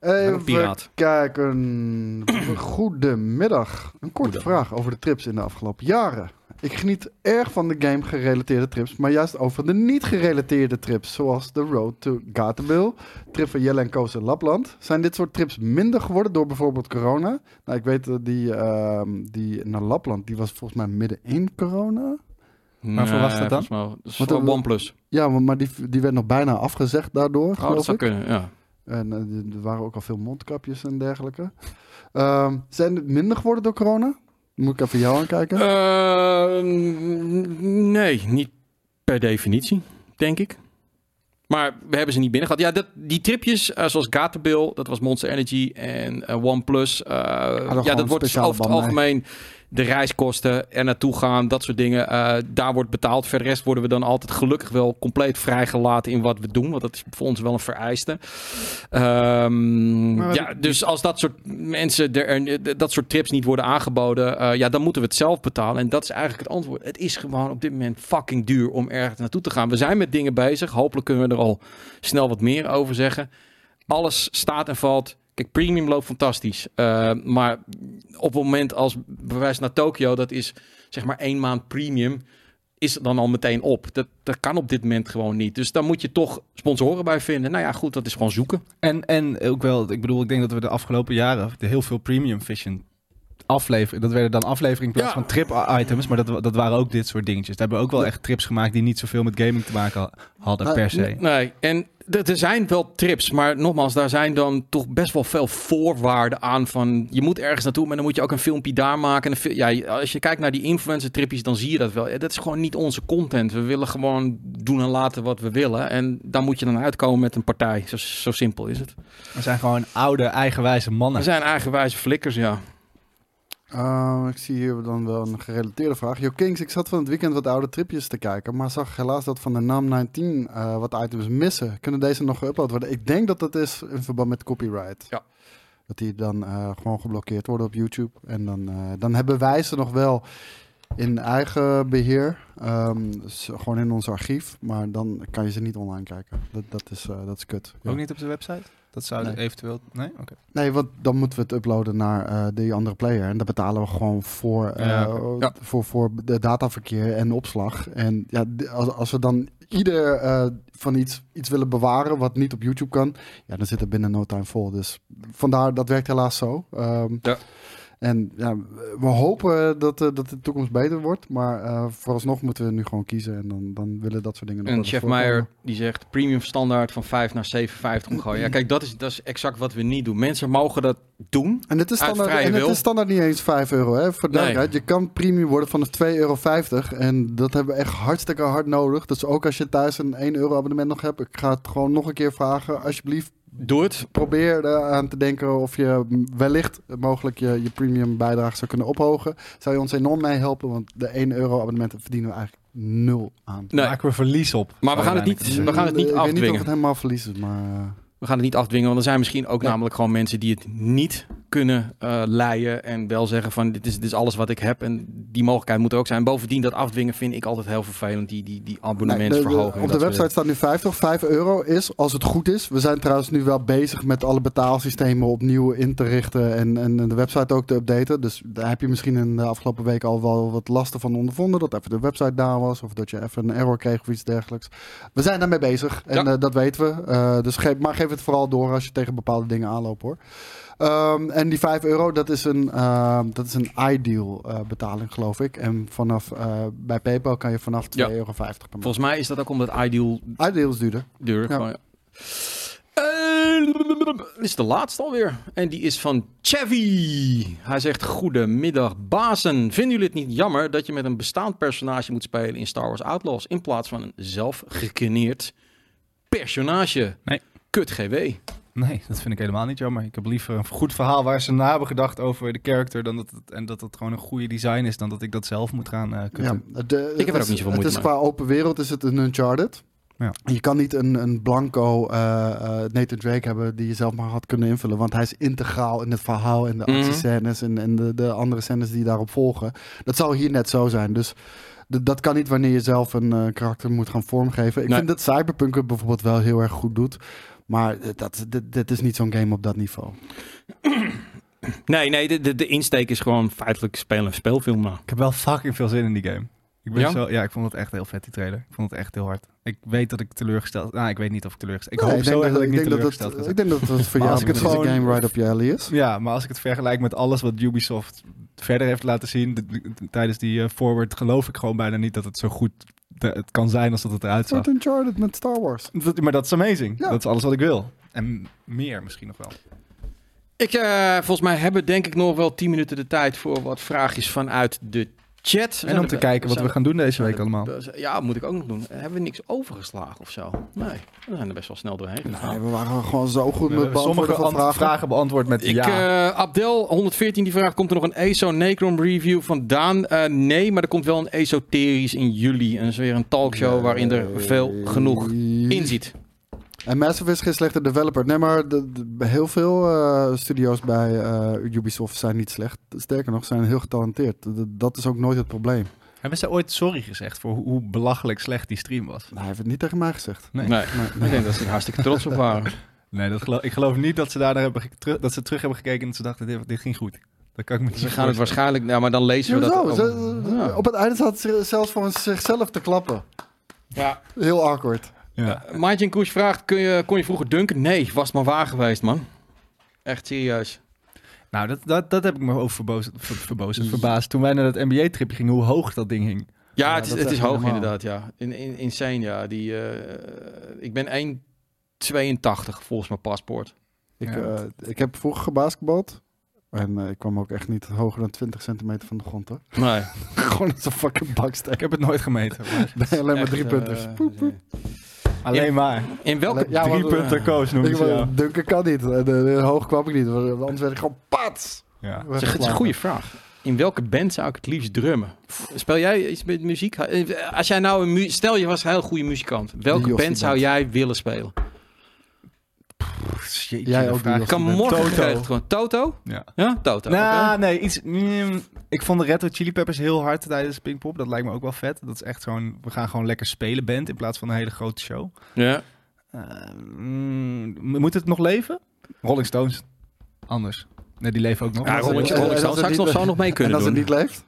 Even piraat. kijken. Goedemiddag. Een korte vraag over de trips in de afgelopen jaren. Ik geniet erg van de game gerelateerde trips, maar juist over de niet gerelateerde trips, zoals de Road to Gatibil, trip van Jelle en Koos in Lapland. Zijn dit soort trips minder geworden door bijvoorbeeld corona? Nou, ik weet dat die, ehm, die naar Lapland, die was volgens mij midden in corona. Waarvoor was dat dan? Dat is voor een- OnePlus. Ja, maar, maar die, die werd nog bijna afgezegd daardoor, Oh, dat zou ik. kunnen, ja. En eh, er waren ook al veel mondkapjes en dergelijke. Ehm, zijn het minder geworden door corona? Moet ik even jou aankijken? Eh, nee, niet per definitie, denk ik. Maar we hebben ze niet binnen gehad. Ja, dat, die tripjes, eh, zoals Gatenbill, dat was Monster Energy en eh, OnePlus. eh, ja, dat wordt over het algemeen de reiskosten er naartoe gaan, dat soort dingen. eh, daar wordt betaald. Voor de rest worden we dan altijd gelukkig wel compleet vrijgelaten in wat we doen. Want dat is voor ons wel een vereiste. Ehm, ja, dus als dat soort mensen, er, dat soort trips niet worden aangeboden, eh, ja, dan moeten we het zelf betalen. En dat is eigenlijk het antwoord. Het is gewoon op dit moment fucking duur om ergens naartoe te gaan. We zijn met dingen bezig. Hopelijk kunnen we er al snel wat meer over zeggen. Alles staat en valt. Kijk, premium loopt fantastisch. Eh, maar op het moment als bewijs naar Tokio, dat is zeg maar één maand premium, is dan al meteen op. Dat, dat kan op dit moment gewoon niet. Dus daar moet je toch sponsoren bij vinden. Nou ja, goed, dat is gewoon zoeken. En, en ook wel, ik bedoel, ik denk dat we de afgelopen jaren heel veel premium vision aflevering, dat werden dan afleveringen in plaats Ja. van trip items, maar dat, dat waren ook dit soort dingetjes. Daar hebben we ook wel echt trips gemaakt die niet zoveel met gaming te maken ha- hadden Nou, per se. Nee, en er zijn wel trips, maar nogmaals, daar zijn dan toch best wel veel voorwaarden aan van je moet ergens naartoe, maar dan moet je ook een filmpje daar maken. En een ja, als je kijkt naar die influencer tripjes, dan zie je dat wel. Ja, dat is gewoon niet onze content. We willen gewoon doen en laten wat we willen en daar moet je dan uitkomen met een partij. Zo, zo simpel is het. We zijn gewoon oude, eigenwijze mannen. We zijn eigenwijze flikkers, ja. Uh, ik zie hier dan wel een gerelateerde vraag. Yo Kings, ik zat van het weekend wat oude tripjes te kijken, maar zag helaas dat van de NAM 19 eh, wat items missen. Kunnen deze nog geüpload worden? Ik denk dat dat is in verband met copyright. Ja. Dat die dan eh, gewoon geblokkeerd worden op YouTube. En dan, eh, dan hebben wij ze nog wel in eigen beheer. Ehm, dus gewoon in ons archief. Maar dan kan je ze niet online kijken. Dat, dat, is, dat is kut. Ja. Ook niet op de website? Dat zou Nee. eventueel... Nee? Oké. Nee, want dan moeten we het uploaden naar eh die andere player. En daar betalen we gewoon voor, eh, Ja. Ja. voor, voor de dataverkeer en opslag. En ja, als, als we dan ieder eh, van iets, iets willen bewaren wat niet op YouTube kan, ja, dan zit het binnen no time vol. Dus vandaar, dat werkt helaas zo. Ehm, Ja. En ja, we hopen dat, eh, dat de toekomst beter wordt. Maar eh, vooralsnog moeten we nu gewoon kiezen. En dan, dan willen dat soort dingen nog En Chef. Meijer die zegt premium standaard van 5 naar 7,50 omgooien. Ja, kijk, dat is, dat is exact wat we niet doen. Mensen mogen dat doen. En het is Uit standaard, en het is standaard niet eens 5 euro. Hè? Voor Nee. je kan premium worden vanaf 2,50 euro. En dat hebben we echt hartstikke hard nodig. Dus ook als je thuis een 1 euro abonnement nog hebt. Ik ga het gewoon nog een keer vragen. Alsjeblieft, Doe het. probeer er aan te denken of je wellicht mogelijk je, je premium bijdrage zou kunnen ophogen. Zou je ons enorm mee helpen. Want de 1 euro abonnementen verdienen we eigenlijk nul aan. Nee, Maken we verlies op. Maar we gaan het niet- we gaan het niet Ik weet niet of afdwingen. het helemaal verliezen. Maar eh, we gaan het niet afdwingen. Want er zijn misschien ook Nee. namelijk gewoon mensen die het niet kunnen eh leiden. En wel zeggen van dit is, dit is alles wat ik heb. En die mogelijkheid moet er ook zijn. Bovendien dat afdwingen vind ik altijd heel vervelend. Die, die, die abonnementsverhoging. op de website staat nu 50. 5 euro is, als het goed is. We zijn trouwens nu wel bezig met alle betaalsystemen opnieuw in te richten. En, en de website ook te updaten. Dus daar heb je misschien in de afgelopen week al wel wat lasten van ondervonden. Dat even de website down was. Of dat je even een error kreeg of iets dergelijks. We zijn daarmee bezig. En Ja. eh, dat weten we. Eh, dus geef, maar geef het vooral door als je tegen bepaalde dingen aanloopt hoor. Ehm, en die 5 euro, dat is een, ehm, dat is een ideal eh, betaling, geloof ik. En vanaf eh, bij PayPal kan je vanaf 2,50 Ja. euro per maand. Volgens mij is dat ook omdat Ideal Ideal is duurder. duur. Ja. gewoon, ja. Eh, dit is de laatste alweer. En die is van Chevy. Hij zegt: Goedemiddag, bazen. Vinden jullie het niet jammer dat je met een bestaand personage moet spelen in Star Wars Outlaws in plaats van een zelf gecreëerd personage? Nee. Kut GW. Nee, dat vind ik helemaal niet jammer. Ik heb liever een goed verhaal waar ze na hebben gedacht over de character dan dat het, en dat het gewoon een goede design is dan dat ik dat zelf moet gaan eh kutten. Ja, de, Ik heb er het ook niet zoveel is- moeite Het is qua open wereld is het een Uncharted. Ja. Je kan niet een, een blanco eh, eh, Nathan Drake hebben die je zelf maar had kunnen invullen. Want hij is integraal in het verhaal en de Mhm. actiescènes en, en de, de andere scènes die daarop volgen. Dat zou hier net zo zijn. Dus dat kan niet wanneer je zelf een eh, karakter moet gaan vormgeven. Ik Nee. vind dat Cyberpunk het bijvoorbeeld wel heel erg goed doet. Maar dat, dit, dit is niet zo'n game op dat niveau. Nee, nee, de, de, de insteek is gewoon feitelijk spelen een speelfilm na. Ik heb wel fucking veel zin in die game. Ik ben Ja? Zo, ja, ik vond het echt heel vet, die trailer. Ik vond het echt heel hard. Ik weet dat ik teleurgesteld... Nou, ik weet niet of ik teleurgesteld... Ik Nee, hoop zo dat ik niet denk dat teleurgesteld het, ga Ik denk dat het voor jou als ik het deze gewoon- game right up je alley is. Ja, maar als ik het vergelijk met alles wat Ubisoft verder heeft laten zien tijdens die eh, forward, geloof ik gewoon bijna niet dat het zo goed het kan zijn als dat het eruit zag. Uncharted met Star Wars. Dat- maar dat is amazing. Ja. Dat is alles wat ik wil. En meer misschien nog wel. Ik, eh, volgens mij hebben denk ik nog wel 10 minuten de tijd voor wat vraagjes vanuit de Chat. En om te kijken wat we gaan doen deze week allemaal. Ja, moet ik ook nog doen. Hebben we niks overgeslagen of zo? Nee, we zijn er best wel snel doorheen. Nee, we waren gewoon zo goed met sommige beantwoorden van ant- vragen. vragen beantwoord met Ik, ja. eh, Abdel, 114, die vraagt: komt er nog een ESO Necron review vandaan? Eh, nee, maar er komt wel een esoterisch in juli. En dat is weer een talkshow waarin er veel genoeg in zit. En Massive is geen slechte developer. Nee, maar de, de- heel veel eh, studio's bij eh, Ubisoft zijn niet slecht. Sterker nog, zijn heel getalenteerd. Dat is ook nooit het probleem. Hebben ze ooit sorry gezegd voor hoe, hoe belachelijk slecht die stream was? Nou, hij heeft het niet tegen mij gezegd. Nee. Nee, Nee, ik nee. denk dat ze er hartstikke trots op waren. Nee, dat geloof, ik geloof niet dat ze daar hebben dat ze terug hebben gekeken en dat ze dachten, dit, dit ging goed. Dat kan ik me niet Ze gaan het waarschijnlijk, nou, maar dan lezen we dat. zo, ook. ze- Ja. Op het einde zat ze zelfs voor zichzelf te klappen. Ja. Heel awkward. Ja. Martin Koes vraagt: kun je, kon je vroeger dunken? Nee, was het maar waar geweest, man. Echt serieus. Nou, dat, dat, dat heb ik me over verbozen, ver- verbozen, verbaasd. Toen wij naar dat NBA-tripje gingen, hoe hoog dat ding hing. Ja, Ja, het is, het is hoog normaal. inderdaad, ja. In, in, insane, ja. Die, eh, ik ben 1,82 volgens mijn paspoort. Ik, Ja. eh, ik heb vroeger gebasketbald. En eh, ik kwam ook echt niet hoger dan 20 centimeter van de grond. Hoor. Nee. Gewoon als een fucking bakstek. Ik heb het nooit gemeten. maar Nee, alleen maar drie eh, punters. Poep, poep. Alleen maar. In welke... Ja, Drie want, eh, punten koos noemen Ik, ze jou. Dunken kan niet. Eh, hoog kwam ik niet. want Anders werd ik gewoon pats. Ja. Dat is, het is een goede vraag. In welke band zou ik het liefst drummen? Speel jij iets met muziek? Eh, Als jij nou een mu- stel je was een heel goede muzikant. Welke band zou jij willen spelen? Jeetje, Jij ook, vraag. Ik kan morgen Toto. geregeld gewoon. Toto? Ja. Ja, Toto. Nou, nee, iets. mm, ik vond de Red Hot Chili Peppers heel hard tijdens Pinkpop. Dat lijkt me ook wel vet. Dat is echt zo'n. We gaan gewoon lekker spelen band in plaats van een hele grote show. Ja. Eh, mm, moet het nog leven? Rolling Stones. Anders. Nee, die leven ook nog. Ja, Rolling, en- Rolling en Stones als zou ik het nog niet- zo nog mee En kunnen als doen. het niet leeft?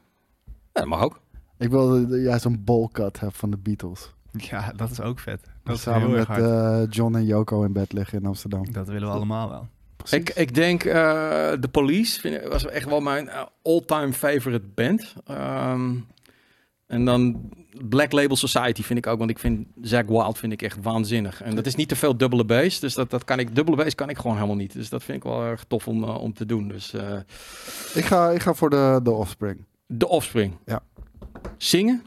Ja, dat mag ook. Ik wil dat jij zo'n bowlcut hebt van de Beatles. Ja, dat is ook vet. Dat Samen met eh, John en Yoko in bed liggen in Amsterdam. dat willen we allemaal wel. Precies. Ik, ik denk eh The Police vind, ik- was echt wel mijn eh, all-time favorite band. Ehm, en dan Black Label Society vind ik ook, want ik vind Zack Wild vind ik echt waanzinnig. En dat is niet te veel dubbele bass, dus dat, dat kan ik, dubbele bass kan ik gewoon helemaal niet. Dus dat vind ik wel erg tof om, om te doen. Dus eh ik, ga, ik ga voor de, de Offspring. The Offspring. Ja. Zingen?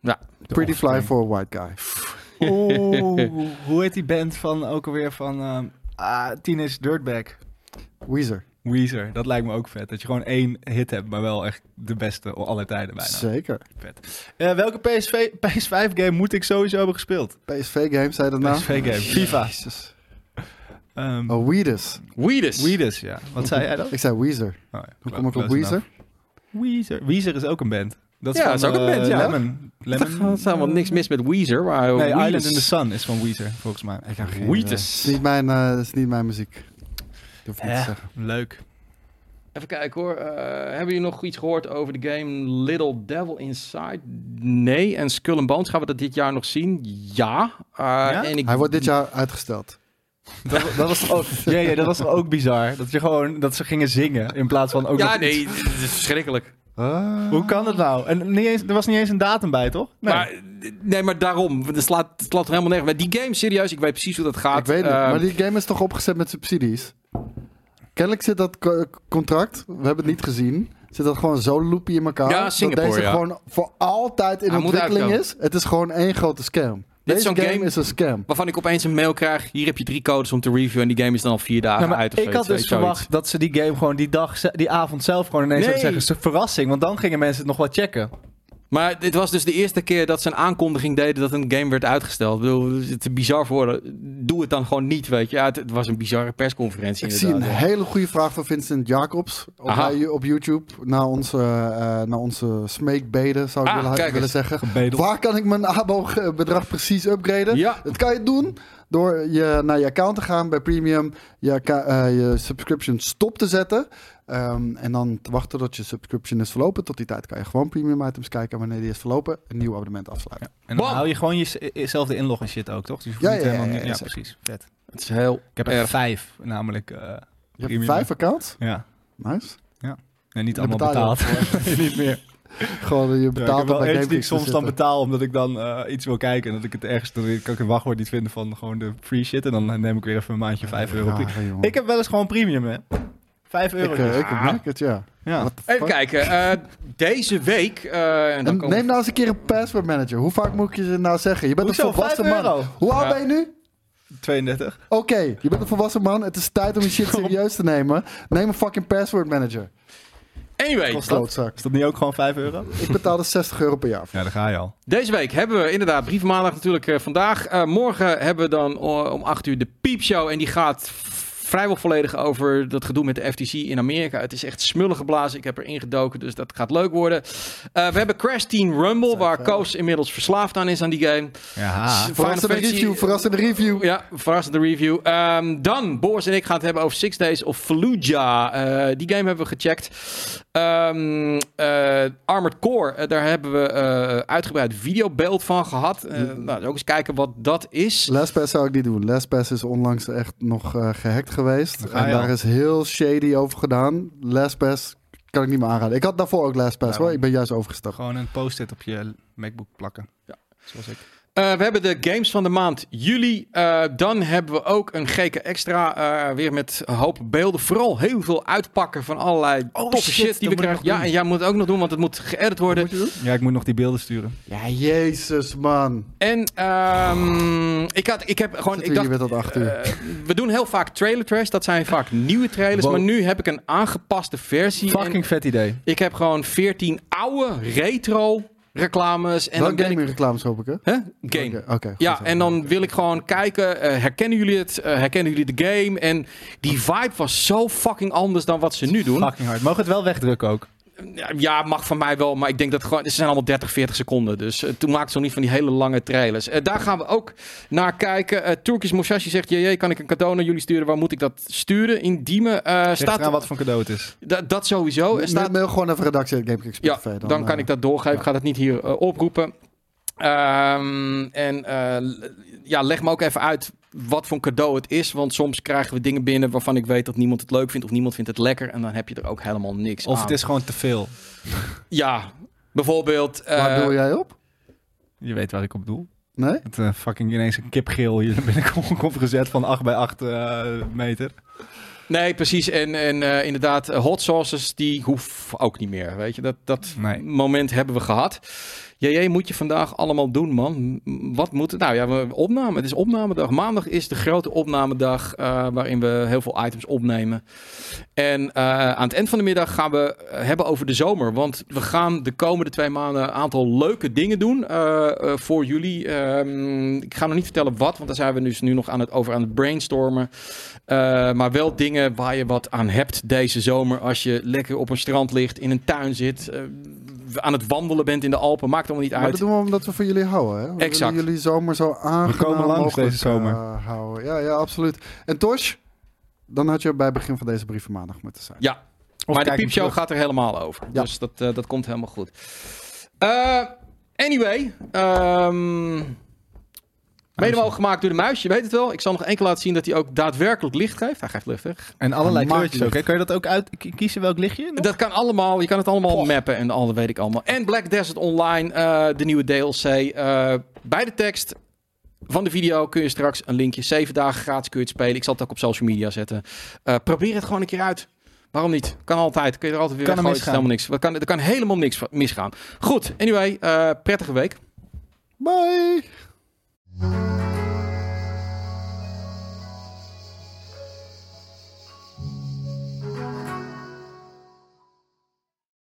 Ja. Pretty Fly for a White Guy. Oeh, hoe heet die band van ook alweer van ehm ah, Teenage Dirtbag? Weezer. Weezer, dat lijkt me ook vet. Dat je gewoon één hit hebt, maar wel echt de beste aller tijden bijna. Zeker. Vet. Eh, welke PSV, PS5 game moet ik sowieso hebben gespeeld? PSV Games, zei je dat nou? PSV game, FIFA. Jezus. Um, Oh, Weedus. Weedus. Weedus, ja. Wat zei jij dan? Ik zei Weezer. Oh, ja, Hoe kom ik op Weezer? enough. Weezer. Weezer is ook een band. Dat is Ja, van, is ook een eh, band, ja. Lemon. Er Lemon. staat wel niks mis met Weezer. Maar Nee. Island in the Sun is van Weezer, volgens mij. Ik idee. Het is niet mijn, eh, het is niet mijn muziek. Dat hoef ik niet te zeggen. leuk. Even kijken hoor. Eh, hebben jullie nog iets gehoord over de game Little Devil Inside? Nee. En Skull and Bones, gaan we dat dit jaar nog zien? Ja. Eh, En ik, Hij wordt dit jaar uitgesteld. Dat, dat was ook, ja, ja, dat was ook bizar? Dat, je gewoon, dat ze gingen zingen in plaats van ook Ja, nee, dit is verschrikkelijk. Ah. Hoe kan het nou? En niet eens, er was niet eens een datum bij, toch? Nee. Maar, nee, maar daarom. Het slaat, het slaat er helemaal nergens. Die game, serieus, ik weet precies hoe dat gaat. Ik weet het, Eh, maar die game is toch opgezet met subsidies? Kennelijk zit dat co- contract, we hebben het niet gezien, zit dat gewoon zo loopy in elkaar. Ja, dat deze ja. gewoon voor altijd in Hij ontwikkeling is. Het is gewoon één grote scam. Dit is Deze zo'n game, game- is een scam. Waarvan ik opeens een mail krijg. Hier heb je drie codes om te reviewen. En die game is dan al vier dagen Nou, uit. Of ik zoiets, had dus verwacht dat ze die game gewoon die dag, die avond zelf gewoon ineens Nee. zouden zeggen. "Is een verrassing, want dan gingen mensen het nog wel checken. Maar dit was dus de eerste keer dat ze een aankondiging deden dat een game werd uitgesteld. Ik bedoel, het is te bizar voor. Doe het dan gewoon niet, weet je. Ja, het, het was een bizarre persconferentie Ik zie een ja. hele goede vraag van Vincent Jacobs op, Aha. bij- op YouTube. Naar onze, eh naar onze smeekbeden, zou ik Ah, willen, kijk willen eens. zeggen. Gebedeld. Waar kan ik mijn abo-bedrag precies upgraden? Ja, Dat kan je doen door je naar je account te gaan bij Premium, je, eh, je subscription stop te zetten. Ehm, en dan te wachten tot je subscription is verlopen. Tot die tijd kan je gewoon premium items kijken. En wanneer die is verlopen, een nieuw abonnement afsluiten. En dan Bam. hou je gewoon je- jezelfde inlog en shit ook, toch? Dus je hoeft Ja, niet ja, ja, helemaal ja, ja, precies. Vet. het is heel Ik heb er vijf, namelijk. eh, Je hebt vijf accounts? ja. Nice. En niet allemaal betaal je betaald. niet meer. Gewoon, je Ja, ik betaalt heb wel op bij eens die ik soms dan betaal omdat ik dan eh, iets wil kijken. En dat ik het ergens, dan kan ik een wachtwoord niet vinden van gewoon de free shit. En dan neem ik weer even een maandje 5 euro. Jongen. Ik heb wel eens gewoon premium, hè. 5 euro. Ik, eh, ik Ah. merk het, ja. Even kijken. eh, deze week... eh, en dan En neem nou eens een keer een password manager. Hoe vaak moet ik je nou zeggen? Je bent Hoezo? een volwassen 5 man. euro? Hoe oud Ja. ben je nu? 32. Oké, je bent een volwassen man. Het is tijd om je shit serieus te nemen. Neem een fucking password manager. Anyway, Kost dat? Is dat niet ook gewoon 5 euro? Ik betaalde 60 euro per jaar. Ja, daar ga je al. Deze week hebben we inderdaad brievenmaandag natuurlijk eh, vandaag. Eh, morgen hebben we dan eh, om 8 uur de piepshow. En die gaat vrijwel volledig over dat gedoe met de FTC in Amerika. Het is echt smullen geblazen. Ik heb erin gedoken, dus dat gaat leuk worden. Eh, we hebben Crash Team Rumble, waar. Koos inmiddels verslaafd aan is aan die game. Ja. Verrassende Fantasy- review, verrassende review. Ja, verrassende review. Ehm, dan, Boris en ik gaan het hebben over Six Days of Fallujah. Eh, die game hebben we gecheckt. Ehm, eh, Armored Core, daar hebben we eh, uitgebreid videobeeld van gehad. Eh, nou, ook eens kijken wat dat is. LastPass zou ik niet doen. LastPass is onlangs echt nog eh, gehackt geweest. En daar is heel shady over gedaan. LastPass kan ik niet meer aanraden. Ik had daarvoor ook LastPass hoor. Ik ben juist overgestapt. Gewoon een post-it op je MacBook plakken. Ja. Zoals ik. Eh, we hebben de games van de maand juli. Eh, dan hebben we ook een gekke extra. eh, weer met een hoop beelden. Vooral heel veel uitpakken van allerlei Oh, toffe shit, shit, die we krijgen. Ja, doen. en jij moet het ook nog doen, want het moet geëdit worden. Moet je doen? Ja, ik moet nog die beelden sturen. Ja, jezus man. En ehm, ik, had, ik heb gewoon. Zitten Ik dacht, we doen heel vaak trailer trash. Dat zijn vaak nieuwe trailers. Wow. Maar nu heb ik een aangepaste versie. Fucking vet idee. ik heb gewoon 14 oude retro reclames. En dan ben ik, gaming reclames hoop ik hè? Game. Oké, Ja, en dan wil ik gewoon kijken, eh, herkennen jullie het? Eh, herkennen jullie de game? En die vibe was zo fucking anders dan wat ze nu doen. Fucking hard. Mogen we het wel wegdrukken ook? Ja, mag van mij wel, maar ik denk dat het gewoon, ze zijn allemaal 30, 40 seconden. Dus eh, toen maakte ze nog niet van die hele lange trailers. Eh, daar gaan we ook naar kijken. Eh Turkish Musashi zegt, jee, kan ik een cadeau naar jullie sturen? Waar moet ik dat sturen? In Diemen eh, Staat eraan wat voor cadeau het is. Da- dat sowieso. Er staat, Mail gewoon even redactie at ja, GameKings.tv. dan, kan ik dat doorgeven. Ik ga dat niet hier oproepen. Ehm, en eh, ja, leg me ook even uit wat voor een cadeau het is. Want soms krijgen we dingen binnen waarvan ik weet dat niemand het leuk vindt of niemand vindt het lekker. En dan heb je er ook helemaal niks Of aan. het is gewoon te veel. Ja, bijvoorbeeld... Waar eh, doe jij op? Je weet waar ik op doel. Nee? Het eh, fucking ineens een kipgeel hier naar binnen komt- komt gezet van 8 bij 8 eh, meter. Nee, precies. En, en eh, inderdaad, eh, hot sauces, die hoeft ook niet meer. Weet je, dat, dat Nee. moment hebben we gehad. JJ, moet je vandaag allemaal doen, man? Wat moet? Nou ja, opname. Het is opnamedag. Maandag is de grote opnamedag eh, waarin we heel veel items opnemen. En eh, aan het eind van de middag gaan we eh, hebben over de zomer. Want we gaan de komende twee maanden een aantal leuke dingen doen voor jullie. Ehm, ik ga nog niet vertellen wat, want daar zijn we dus nu nog aan het, over aan het brainstormen. Maar wel dingen waar je wat aan hebt deze zomer. Als je lekker op een strand ligt, in een tuin zit, aan het wandelen bent in de Alpen. Maakt allemaal niet Maar uit. dat doen we omdat we van jullie houden. Hè? We Exact. willen jullie zomer zo aangenaam komen langs mogelijk, deze zomer. eh, houden. Ja, ja, absoluut. En Tosh, dan had je bij het begin van deze brieven maandag moeten zijn. Ja, Of maar de piepshow terug. gaat er helemaal over. Ja. Dus dat, eh, dat komt helemaal goed. Eh, anyway. ehm mede mogelijk gemaakt door de muis. Je weet het wel. Ik zal nog keer laten zien dat hij ook daadwerkelijk licht geeft. Hij geeft licht weg. En allerlei kleurtjes ook. hè? Kun je dat ook uit kiezen welk lichtje? nog? Dat kan allemaal. Je kan het allemaal mappen en al dat weet ik allemaal. En Black Desert Online, eh, de nieuwe DLC. eh, bij de tekst van de video kun je straks een linkje. Zeven dagen gratis kun je het spelen. Ik zal het ook op social media zetten. Eh, probeer het gewoon een keer uit. Waarom niet? Kan altijd. Kun je er altijd weer Kan er misgaan. helemaal niks. Er kan, er kan helemaal niks misgaan. Goed, anyway. prettige week. Bye! Música